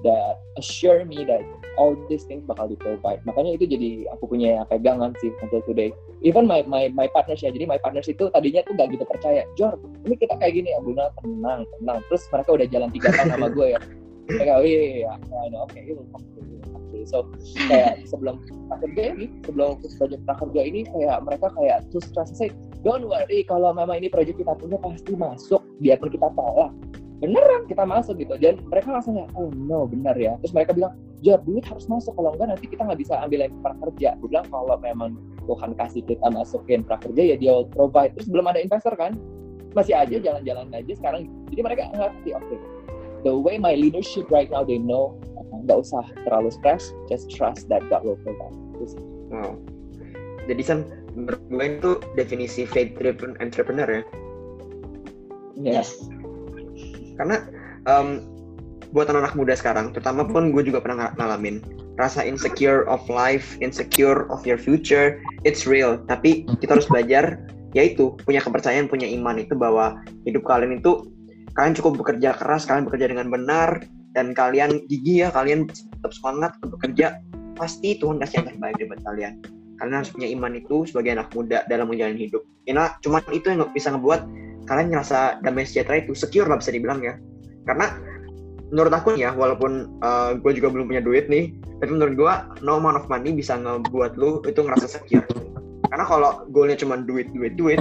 that assure me that all these things bakal di provide. Makanya itu jadi aku punya pegangan sih until today. Even my my my partners ya jadi my partners itu tadinya tuh gak gitu percaya. Jor ini kita kayak gini ya Buna tenang tenang. Terus mereka udah jalan tiga tahun sama gue ya. Mereka oh iya iya, iya oke okay, so kayak sebelum prakerja ini sebelum project prakerja ini kayak mereka kayak terus saya don't worry kalau memang ini project kita punya pasti masuk biarpun kita tolak beneran kita masuk gitu dan mereka langsung ya oh no benar ya. Terus mereka bilang jar duit harus masuk kalau enggak nanti kita nggak bisa ambil lagi prakerja gue bilang kalau memang Tuhan kasih kita masukin prakerja ya dia provide. Terus belum ada investor kan? Masih aja jalan-jalan aja sekarang. Jadi mereka ngerti oke okay, the way my leadership right now they know nggak usah terlalu stress just trust that God will provide. Wow jadi kan menurut gue itu definisi faith driven entrepreneur ya? Yes. Karena um, buat anak-anak muda sekarang terutama pun gue juga pernah ngalamin rasa insecure of life insecure of your future it's real. Tapi kita harus belajar yaitu punya kepercayaan punya iman itu bahwa hidup kalian itu kalian cukup bekerja keras kalian bekerja dengan benar dan kalian gigi ya kalian tetap semangat untuk bekerja. Pasti Tuhan kasih yang terbaik buat kalian. Kalian harus punya iman itu sebagai anak muda dalam menjalani hidup. Karena cuma itu yang bisa ngebuat kalian ngerasa damai sejahtera itu secure lah bisa dibilang ya. Karena menurut aku ya walaupun uh, gue juga belum punya duit nih tapi menurut gue no amount of money bisa ngebuat lu itu ngerasa secure. Karena kalau goalnya cuma duit duit duit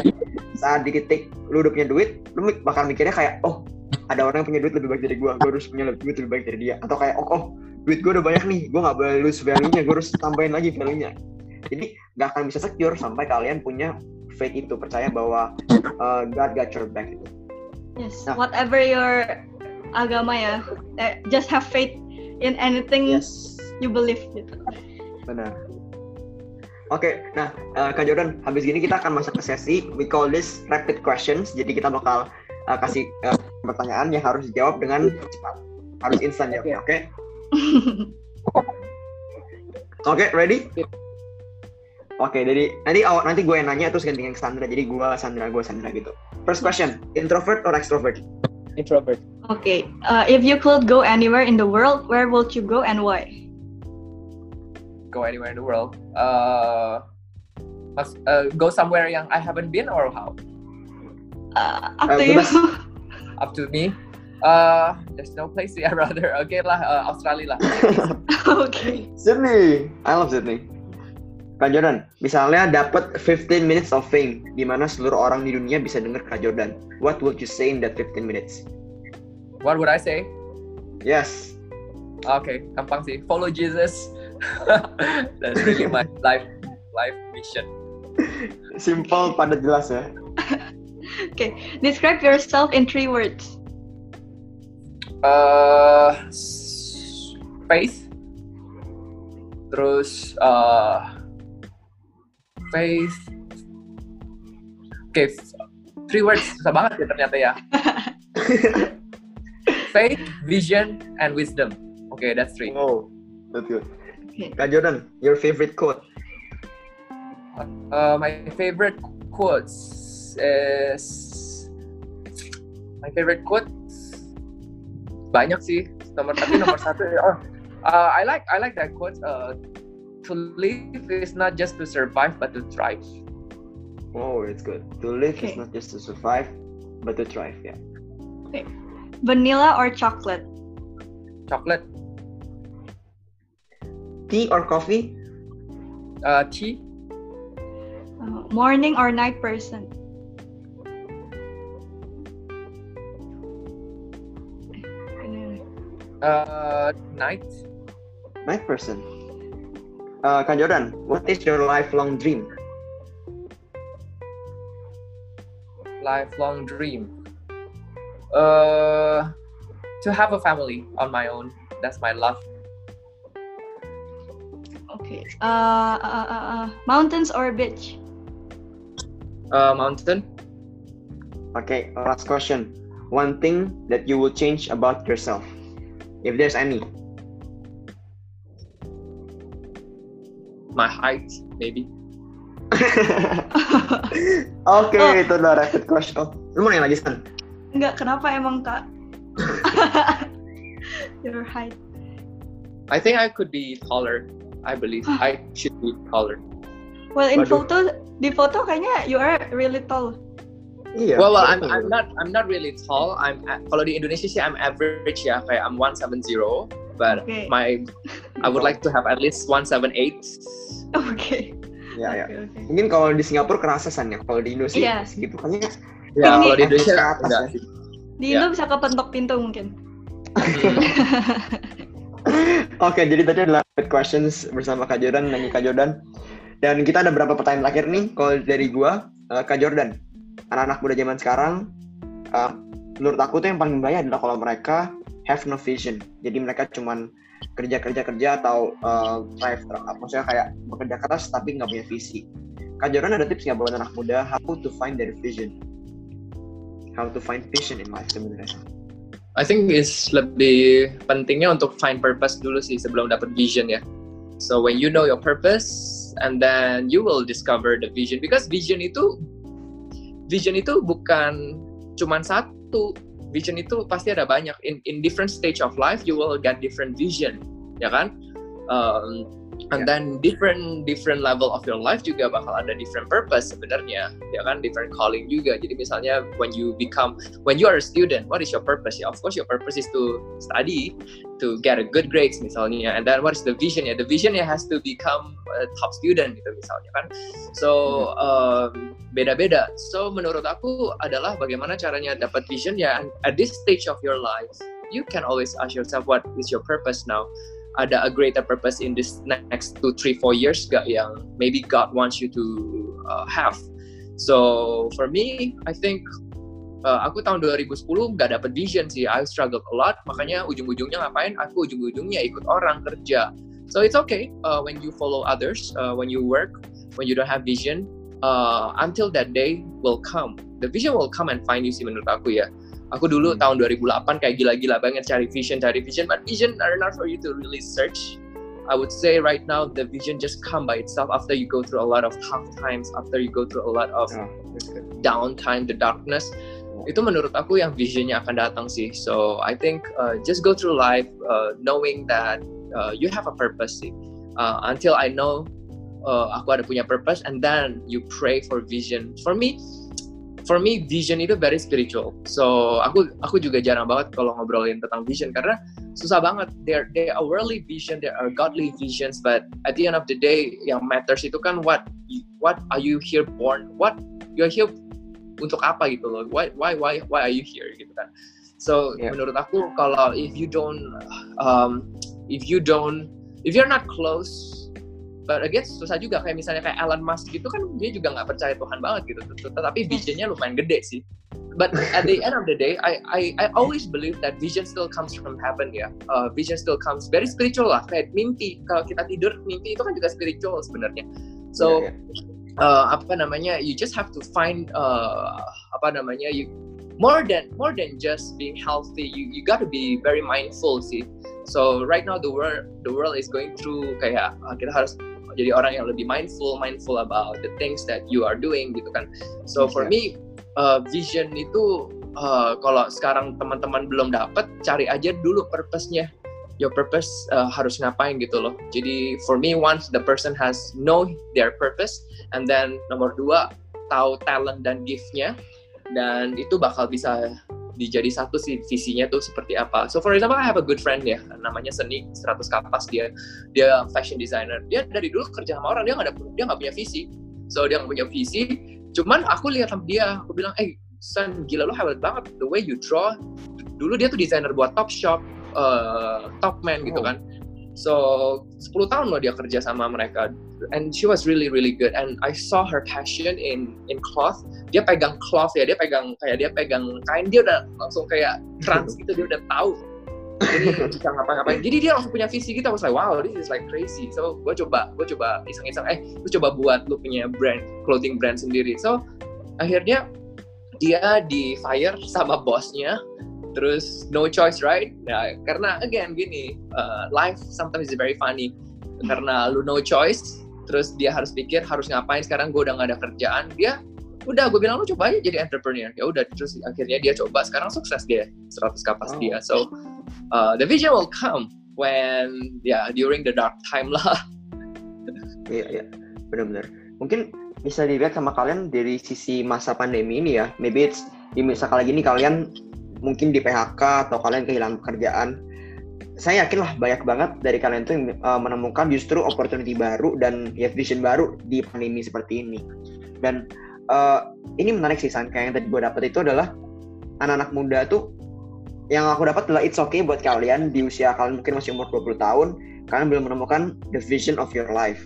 saat di titik lu udah punya duit lu bakal mikirnya kayak oh ada orang yang punya duit lebih baik dari gue gue harus punya duit lebih baik dari dia. Atau kayak oh, oh duit gue udah banyak nih gue nggak boleh lose value nya gue harus tambahin lagi value nya jadi nggak akan bisa secure sampai kalian punya faith itu percaya bahwa uh, God got your back itu. Yes nah, whatever your agama ya. Eh, just have faith in anything yes. you believe gitu. Benar. Oke, okay, nah uh, Kak Jordan, habis gini kita akan masuk ke sesi we call this rapid questions. Jadi kita bakal uh, kasih uh, pertanyaan yang harus dijawab dengan cepat, harus instan ya, oke? Okay? Oke, okay, ready? Oke, okay, jadi nanti awal nanti gue yang nanya terus gantian Sandra. Jadi gue Sandra, gue Sandra gitu. First question, introvert or extrovert? Introvert. Okay, uh, if you could go anywhere in the world, where would you go and why? Go anywhere in the world. Uh, must uh, go somewhere yang I haven't been or how? Uh, up uh, to you. up to me. Uh, there's no place yeah rather. Okay lah, uh, Australia lah. okay. Sydney, I love Sydney. Kak Jordan, misalnya dapat 15 minutes of fame, di mana seluruh orang di dunia bisa dengar Kak Jordan. What would you say in that 15 minutes? What would I say? Yes. Oke, okay, gampang sih. Follow Jesus. That's really my life life mission. Simple, pada jelas ya. Okay, describe yourself in three words. Uh, faith. Terus uh, faith. Oke okay, three words susah banget ya ternyata ya. Faith vision and wisdom. Okay that's three. Oh that's good. Kak Jordan your favorite quote? Uh, my favorite quotes is my favorite quote banyak sih nomor tapi nomor satu oh uh, I like I like that quote uh, to live is not just to survive but to thrive. Oh, it's good. To live okay. is not just to survive but to thrive. Yeah. Okay. Vanilla or chocolate? Chocolate. Tea or coffee? Uh, tea. Uh, morning or night person? Uh, night. Night person. Uh, Kak Jordan, what is your lifelong dream? Lifelong dream. Uh, to have a family on my own. That's my love. Okay. Uh, uh, uh, uh, mountains or beach? Uh, mountain. Okay. Last question. One thing that you will change about yourself, if there's any. my height maybe Oke, okay, oh. itu udah rapid question. Oh, lu mau nanya lagi, San? Enggak, kenapa emang, Kak? Your height. I think I could be taller. I believe I should be taller. Well, in Waduh. photo, di foto kayaknya you are really tall. Iya. Well, well, I'm I'm not I'm not really tall. I'm kalau di Indonesia sih I'm average ya, kayak I'm 170 but okay. my I would like to have at least 178. Oke. Okay. Ya, ya. Okay, okay. Mungkin kalau di Singapura kerasa san ya, kalau di Indonesia yeah. segitu kan ya. Ya, kalau di Indonesia enggak sih. Di Indo ya. bisa kepentok pintu mungkin. Oke, okay, jadi tadi adalah questions bersama Kak Jordan dan Kak Jordan. Dan kita ada beberapa pertanyaan terakhir nih. Kalau dari gua, uh, Kak Jordan, anak-anak muda zaman sekarang, uh, menurut aku tuh yang paling bahaya adalah kalau mereka have no vision. Jadi mereka cuman kerja kerja kerja atau uh, drive truck, maksudnya kayak bekerja keras tapi nggak punya visi. Kak Joran ada tips nggak buat anak muda how to find their vision? How to find vision in life sebenarnya? I think is lebih pentingnya untuk find purpose dulu sih sebelum dapat vision ya. So when you know your purpose and then you will discover the vision because vision itu vision itu bukan cuman satu. Vision itu pasti ada banyak. In in different stage of life you will get different vision. Ya kan? Um, and then different different level of your life juga bakal ada different purpose sebenarnya ya kan? Different calling juga. Jadi misalnya when you become when you are a student what is your purpose? Ya of course your purpose is to study to get a good grades misalnya. And then what is the vision? Ya the vision ya has to become a top student gitu misalnya kan? So um, beda-beda. So menurut aku adalah bagaimana caranya dapat vision ya. At this stage of your life you can always ask yourself what is your purpose now ada a greater purpose in this next two, three, four years gak yang maybe God wants you to uh, have. So for me, I think uh, aku tahun 2010 nggak dapet vision sih. I struggled a lot. Makanya ujung-ujungnya ngapain? Aku ujung-ujungnya ikut orang kerja. So it's okay uh, when you follow others, uh, when you work, when you don't have vision. Uh, until that day will come, the vision will come and find you sih menurut aku ya. Aku dulu hmm. tahun 2008 kayak gila-gila banget cari vision, cari vision, but vision are not for you to really search. I would say right now the vision just come by itself after you go through a lot of tough times, after you go through a lot of oh, downtime, the darkness. Itu menurut aku yang visionnya akan datang sih. So I think uh, just go through life uh, knowing that uh, you have a purpose sih. Uh, until I know uh, aku ada punya purpose, and then you pray for vision. For me, for me vision itu very spiritual. So aku aku juga jarang banget kalau ngobrolin tentang vision karena susah banget. There there are worldly vision, there are godly visions, but at the end of the day yang matters itu kan what what are you here born? What you are here untuk apa gitu loh? Why why why why are you here gitu kan? So yeah. menurut aku kalau if you don't um, if you don't if you're not close but again susah juga. Kayak misalnya kayak Elon Musk gitu kan dia juga nggak percaya Tuhan banget gitu. Tetapi visionnya lumayan gede sih. But at the end of the day I I I always believe that vision still comes from heaven ya. Uh, vision still comes very spiritual lah. Kayak mimpi. Kalau kita tidur mimpi itu kan juga spiritual sebenarnya. So yeah, yeah. Uh, apa namanya you just have to find uh, apa namanya you more than more than just being healthy you you got to be very mindful sih. So right now the world the world is going through kayak uh, kita harus jadi orang yang lebih mindful mindful about the things that you are doing gitu kan. So for me uh, vision itu uh, kalau sekarang teman-teman belum dapat cari aja dulu purpose-nya. Your purpose uh, harus ngapain gitu loh. Jadi for me once the person has know their purpose and then nomor dua tahu talent dan gift-nya dan itu bakal bisa dijadi satu sih visinya tuh seperti apa. So for example, I have a good friend ya, namanya Seni 100 kapas dia dia fashion designer. Dia dari dulu kerja sama orang dia nggak ada dia nggak punya visi. So dia nggak punya visi. Cuman aku lihat sama dia, aku bilang, eh Sen, gila lo hebat banget the way you draw. Dulu dia tuh desainer buat Top Shop, uh, man gitu oh. kan. So 10 tahun loh dia kerja sama mereka. And she was really really good. And I saw her passion in in cloth. Dia pegang cloth ya dia pegang kayak dia pegang kain. Dia udah langsung kayak trans gitu dia udah tahu. Jadi bisa ngapa-ngapain. Jadi dia langsung punya visi gitu. Was like wow this is like crazy. So gue coba gue coba iseng-iseng. Eh gue coba buat lu punya brand clothing brand sendiri. So akhirnya dia di fire sama bosnya terus no choice right? Nah karena again gini uh, life sometimes is very funny. Karena lu no choice terus dia harus pikir harus ngapain? Sekarang gue udah gak ada kerjaan. Dia udah gue bilang lu coba aja jadi entrepreneur. Ya udah terus akhirnya dia coba. Sekarang sukses dia 100 kapas oh. dia. So uh, the vision will come when ya yeah, during the dark time lah. Iya iya. Benar-benar. Mungkin bisa dilihat sama kalian dari sisi masa pandemi ini ya. Maybe it's di masa kali ini kalian mungkin di PHK atau kalian kehilangan pekerjaan saya yakin lah banyak banget dari kalian tuh yang uh, menemukan justru opportunity baru dan ya vision baru di pandemi seperti ini. Dan uh, ini menarik sih San, yang tadi gue dapet itu adalah anak-anak muda tuh yang aku dapat adalah it's okay buat kalian di usia kalian mungkin masih umur 20 tahun, kalian belum menemukan the vision of your life.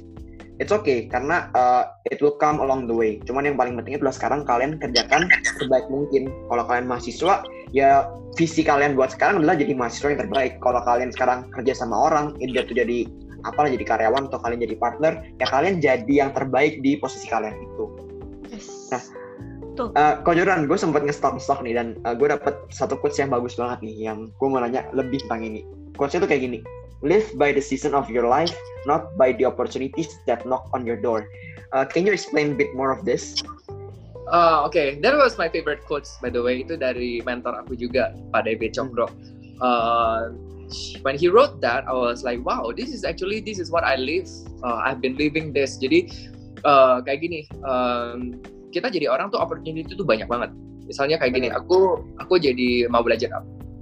It's okay karena uh, it will come along the way. Cuman yang paling penting adalah sekarang kalian kerjakan sebaik mungkin. Kalau kalian mahasiswa, ya visi kalian buat sekarang adalah jadi mahasiswa yang terbaik. Kalau kalian sekarang kerja sama orang, itu jadi apa jadi karyawan atau kalian jadi partner, ya kalian jadi yang terbaik di posisi kalian itu. Yes. Nah, Tuh. Uh, Joran, gue sempat nge-stop nih dan uh, gue dapet satu quotes yang bagus banget nih yang gue mau nanya lebih tentang ini. Quotesnya tuh kayak gini, live by the season of your life, not by the opportunities that knock on your door. Uh, can you explain a bit more of this? Uh, Oke, okay. that was my favorite quotes by the way. Itu dari mentor aku juga, Pak Cokro. Hmm. Uh, when he wrote that I was like wow this is actually this is what I live uh, I've been living this jadi uh, kayak gini um, kita jadi orang tuh opportunity itu banyak banget misalnya kayak gini aku aku jadi mau belajar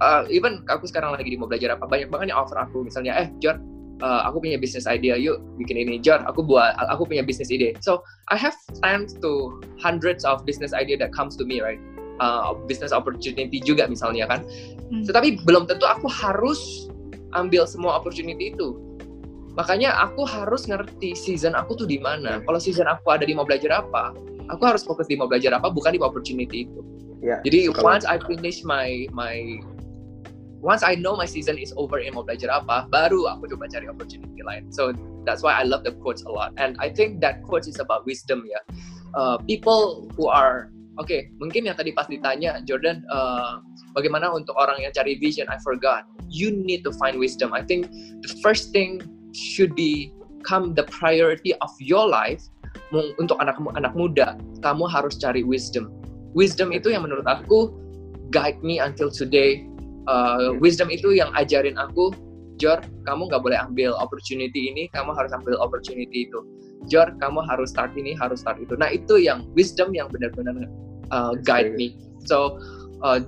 uh, even aku sekarang lagi di mau belajar apa banyak banget yang offer aku misalnya eh John uh, aku punya business idea yuk bikin ini John aku buat aku punya business ide so I have times to hundreds of business idea that comes to me right uh, business opportunity juga misalnya kan Hmm. Tetapi belum tentu aku harus ambil semua opportunity itu. Makanya aku harus ngerti season aku tuh di mana. Kalau season aku ada di mau belajar apa, aku harus fokus di mau belajar apa, bukan di opportunity itu. Ya, Jadi kalau... once I finish my my once I know my season is over in mau belajar apa, baru aku coba cari opportunity lain. So that's why I love the quotes a lot. And I think that quote is about wisdom ya. Uh, people who are oke, okay, mungkin yang tadi pas ditanya Jordan, uh, bagaimana untuk orang yang cari vision I forgot you need to find wisdom I think the first thing should be come the priority of your life untuk anak anak muda kamu harus cari wisdom wisdom itu yang menurut aku guide me until today uh, wisdom itu yang ajarin aku Jor, kamu nggak boleh ambil opportunity ini, kamu harus ambil opportunity itu. Jor, kamu harus start ini, harus start itu. Nah itu yang wisdom yang benar-benar uh, guide me. So uh,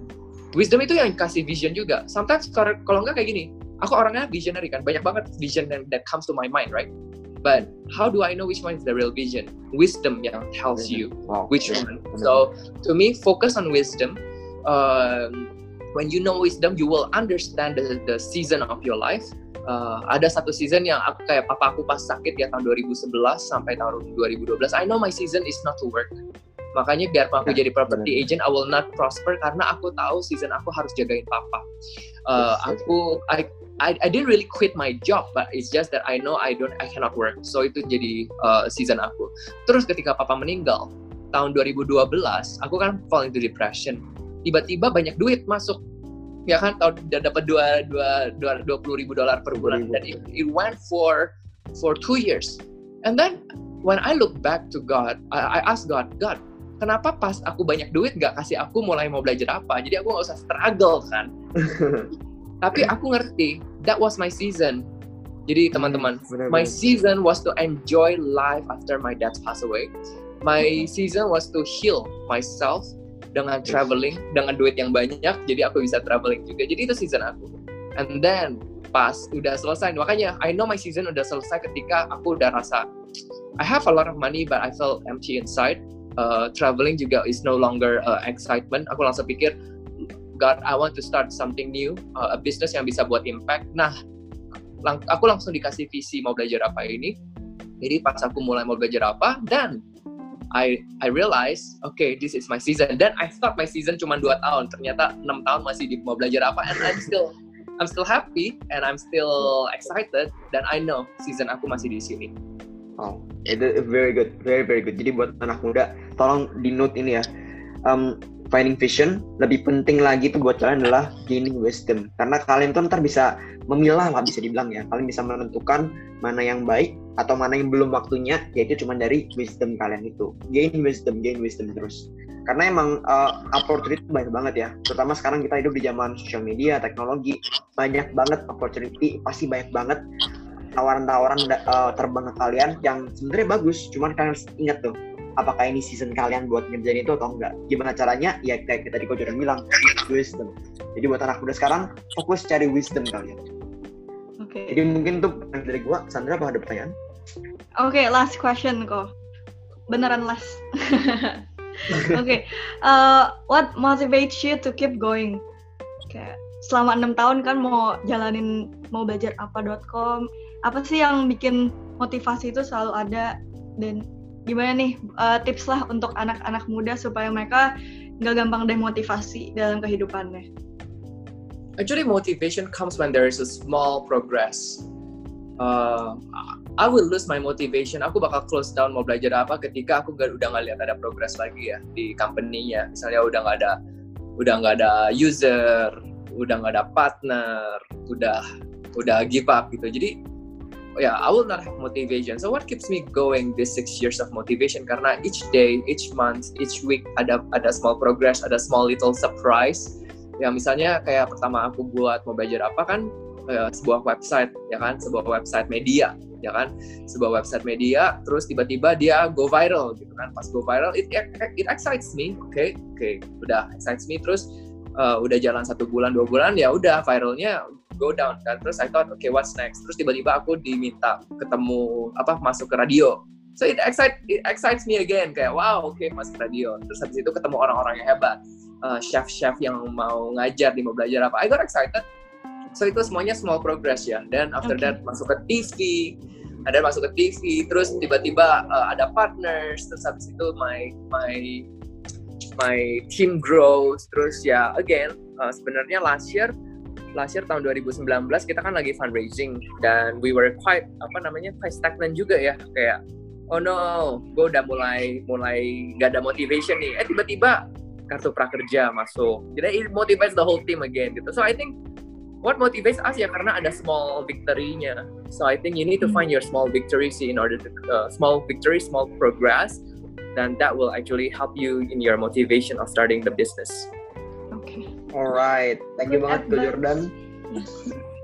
wisdom itu yang kasih vision juga sometimes kalau nggak kayak gini aku orangnya visionary kan banyak banget vision that, that comes to my mind right but how do I know which one is the real vision wisdom yang tells you wow. which one so to me focus on wisdom um, when you know wisdom you will understand the, the season of your life uh, ada satu season yang aku kayak papa aku pas sakit ya tahun 2011 sampai tahun 2012 I know my season is not to work Makanya biar aku ya, jadi property agent, I will not prosper karena aku tahu season aku harus jagain papa. Uh, aku I, I I didn't really quit my job, but it's just that I know I don't I cannot work. So itu jadi uh, season aku. Terus ketika papa meninggal tahun 2012, aku kan fall into depression. Tiba-tiba banyak duit masuk. Ya kan? Tahun dapat dua dua dua dua puluh ribu dolar per bulan. Dan it, it went for for two years. And then when I look back to God I, I ask God God kenapa pas aku banyak duit nggak kasih aku mulai mau belajar apa? Jadi aku nggak usah struggle kan? Tapi aku ngerti that was my season. Jadi teman-teman my season was to enjoy life after my dad passed away. My season was to heal myself dengan traveling dengan duit yang banyak jadi aku bisa traveling juga jadi itu season aku and then pas udah selesai makanya I know my season udah selesai ketika aku udah rasa I have a lot of money but I felt empty inside uh, traveling juga is no longer uh, excitement. Aku langsung pikir, God, I want to start something new, uh, a business yang bisa buat impact. Nah, lang aku langsung dikasih visi mau belajar apa ini. Jadi pas aku mulai mau belajar apa, dan I I realize, okay, this is my season. Dan I thought my season cuma dua tahun, ternyata enam tahun masih di mau belajar apa, and I'm still I'm still happy and I'm still excited. Dan I know season aku masih di sini. Oh, itu very good, very very good. Jadi buat anak muda, tolong di note ini ya. Um, finding vision lebih penting lagi tuh buat kalian adalah gaining wisdom. Karena kalian tuh ntar bisa memilah lah bisa dibilang ya. Kalian bisa menentukan mana yang baik atau mana yang belum waktunya, yaitu cuma dari wisdom kalian itu. Gain wisdom, gain wisdom terus. Karena emang uh, opportunity banyak banget ya. Terutama sekarang kita hidup di zaman sosial media, teknologi, banyak banget opportunity, pasti banyak banget tawaran-tawaran uh, terbang ke kalian yang sebenarnya bagus cuman kalian harus ingat tuh apakah ini season kalian buat ngerjain itu atau enggak gimana caranya ya kayak tadi Coach Jordan bilang wisdom jadi buat anak muda sekarang fokus cari wisdom kalian oke okay. jadi mungkin tuh dari gua Sandra apa ada pertanyaan oke okay, last question kok beneran last oke okay. uh, what motivates you to keep going kayak selama enam tahun kan mau jalanin mau belajar apa.com apa sih yang bikin motivasi itu selalu ada dan gimana nih uh, tips lah untuk anak-anak muda supaya mereka nggak gampang demotivasi dalam kehidupannya? Actually, motivation comes when there is a small progress. Uh, I will lose my motivation. Aku bakal close down mau belajar apa ketika aku gak, udah nggak lihat ada progress lagi ya di company-nya. Misalnya udah nggak ada, udah nggak ada user, udah nggak ada partner, udah udah give up gitu. Jadi yeah, I will not have motivation. So what keeps me going this six years of motivation? Karena each day, each month, each week ada ada small progress, ada small little surprise. Ya misalnya kayak pertama aku buat mau belajar apa kan uh, sebuah website ya kan? Sebuah website media ya kan? Sebuah website media terus tiba-tiba dia go viral gitu kan? Pas go viral it it excites me oke okay? oke okay. udah excites me. Terus uh, udah jalan satu bulan dua bulan ya udah viralnya go down kan? Terus I thought okay what's next? Terus tiba-tiba aku diminta ketemu apa masuk ke radio. So it excites it excites me again kayak wow oke okay, masuk radio. Terus habis itu ketemu orang-orang yang hebat. Uh, chef-chef yang mau ngajar di mau belajar apa. I got excited so itu semuanya small progress ya. Dan after okay. that masuk ke TV ada masuk ke TV terus tiba-tiba uh, ada partners terus habis itu my my my team grows. Terus ya again uh, sebenarnya last year last year tahun 2019 kita kan lagi fundraising. Dan we were quite apa namanya quite stagnant juga ya. Kayak oh no gue udah mulai mulai gak ada motivation nih. Eh tiba-tiba kartu prakerja masuk. Jadi it motivates the whole team again gitu. So I think what motivates us? Ya karena ada small victory-nya. So I think you need to find your small victories in order to uh, small victory small progress. Then that will actually help you in your motivation of starting the business. Alright, thank you banget ke Jordan.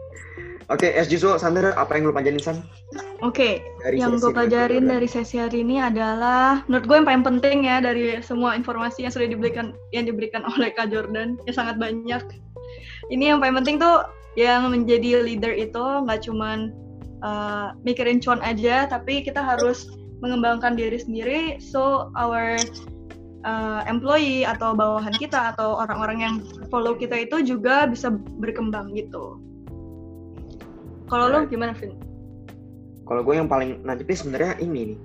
Oke, okay, S Juso, Sandra, apa yang lu pelajarin San? Oke, okay, yang gue pelajarin dari sesi hari ini adalah, menurut gue yang paling penting ya dari semua informasi yang sudah diberikan yang diberikan oleh Kak Jordan, ya sangat banyak. Ini yang paling penting tuh yang menjadi leader itu nggak cuman uh, mikirin cuan aja, tapi kita harus mengembangkan diri sendiri, so our uh, employee atau bawahan kita atau orang-orang yang follow kita itu juga bisa berkembang gitu. Kalau lo gimana, Vin? Kalau gue yang paling nanti sebenarnya ini nih,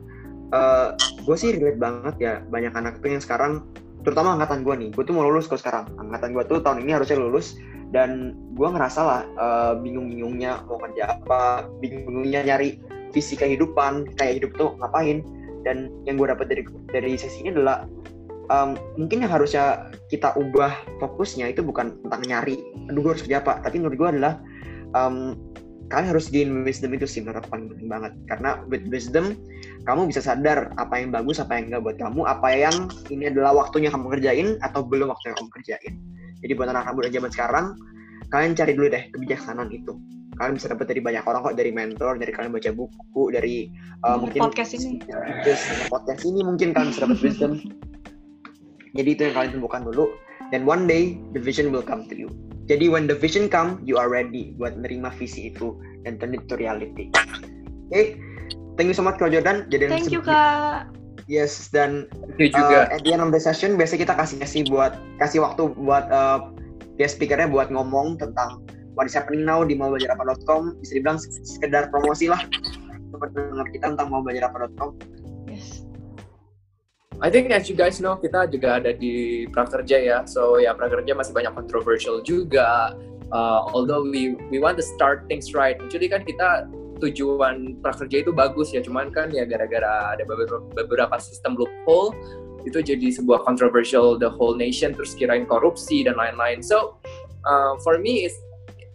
uh, gue sih relate banget ya banyak anak yang sekarang, terutama angkatan gue nih, gue tuh mau lulus kok sekarang. Angkatan gue tuh tahun ini harusnya lulus dan gue ngerasa lah uh, bingung-bingungnya mau kerja apa, bingung-bingungnya nyari visi kehidupan, kayak hidup tuh ngapain. Dan yang gue dapat dari dari sesi ini adalah um, mungkin yang harusnya kita ubah fokusnya itu bukan tentang nyari aduh gue harus kerja apa. Tapi menurut gue adalah um, kalian harus gain wisdom itu sih menurut paling penting banget. Karena with wisdom kamu bisa sadar apa yang bagus apa yang enggak buat kamu apa yang ini adalah waktunya kamu kerjain atau belum waktunya kamu kerjain jadi buat anak muda zaman sekarang kalian cari dulu deh kebijaksanaan itu kalian bisa dapat dari banyak orang kok dari mentor dari kalian baca buku dari uh, mungkin podcast ini just podcast ini mungkin kalian bisa dapat wisdom Jadi itu yang kalian temukan dulu. Dan one day the vision will come to you. Jadi when the vision come, you are ready buat menerima visi itu dan turn it to reality. Oke, okay. thank you so much Kak Jordan. Jadi thank you Kak. Yes dan you juga. Uh, at the end of the session biasanya kita kasih kasih buat kasih waktu buat uh, guest speakernya buat ngomong tentang what is happening now di maubelajarapa.com bisa dibilang sekedar promosi lah untuk pendengar kita tentang maubelajarapa.com I think as you guys know kita juga ada di prakerja ya, so ya prakerja masih banyak controversial juga. Uh, although we we want to start things right, jadi kan kita tujuan prakerja itu bagus ya, cuman kan ya gara-gara ada beberapa, sistem loophole itu jadi sebuah controversial the whole nation terus kirain korupsi dan lain-lain. So uh, for me is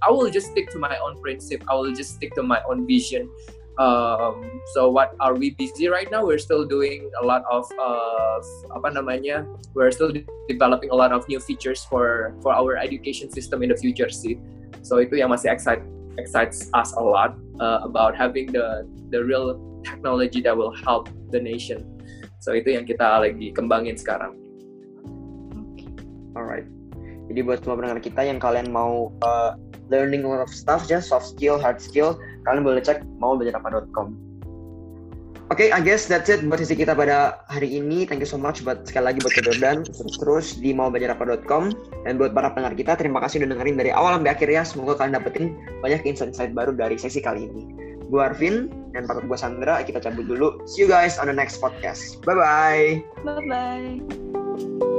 I will just stick to my own principle. I will just stick to my own vision. Um, so what are we busy right now? We're still doing a lot of uh, apa namanya? We're still developing a lot of new features for for our education system in the future sih. So itu yang masih excite excites us a lot uh, about having the the real technology that will help the nation. So itu yang kita lagi kembangin sekarang. Alright. Jadi buat semua pendengar kita yang kalian mau uh, learning a lot of stuff, just soft skill, hard skill, kalian boleh cek mau belajar apa.com. Oke, okay, I guess that's it buat sisi kita pada hari ini. Thank you so much buat sekali lagi buat Jordan terus-terus di mau belajar apa.com dan buat para pendengar kita terima kasih udah dengerin dari awal sampai akhir ya. Semoga kalian dapetin banyak insight-insight baru dari sesi kali ini. Gue Arvin dan pakut gue Sandra. Kita cabut dulu. See you guys on the next podcast. Bye bye. Bye bye.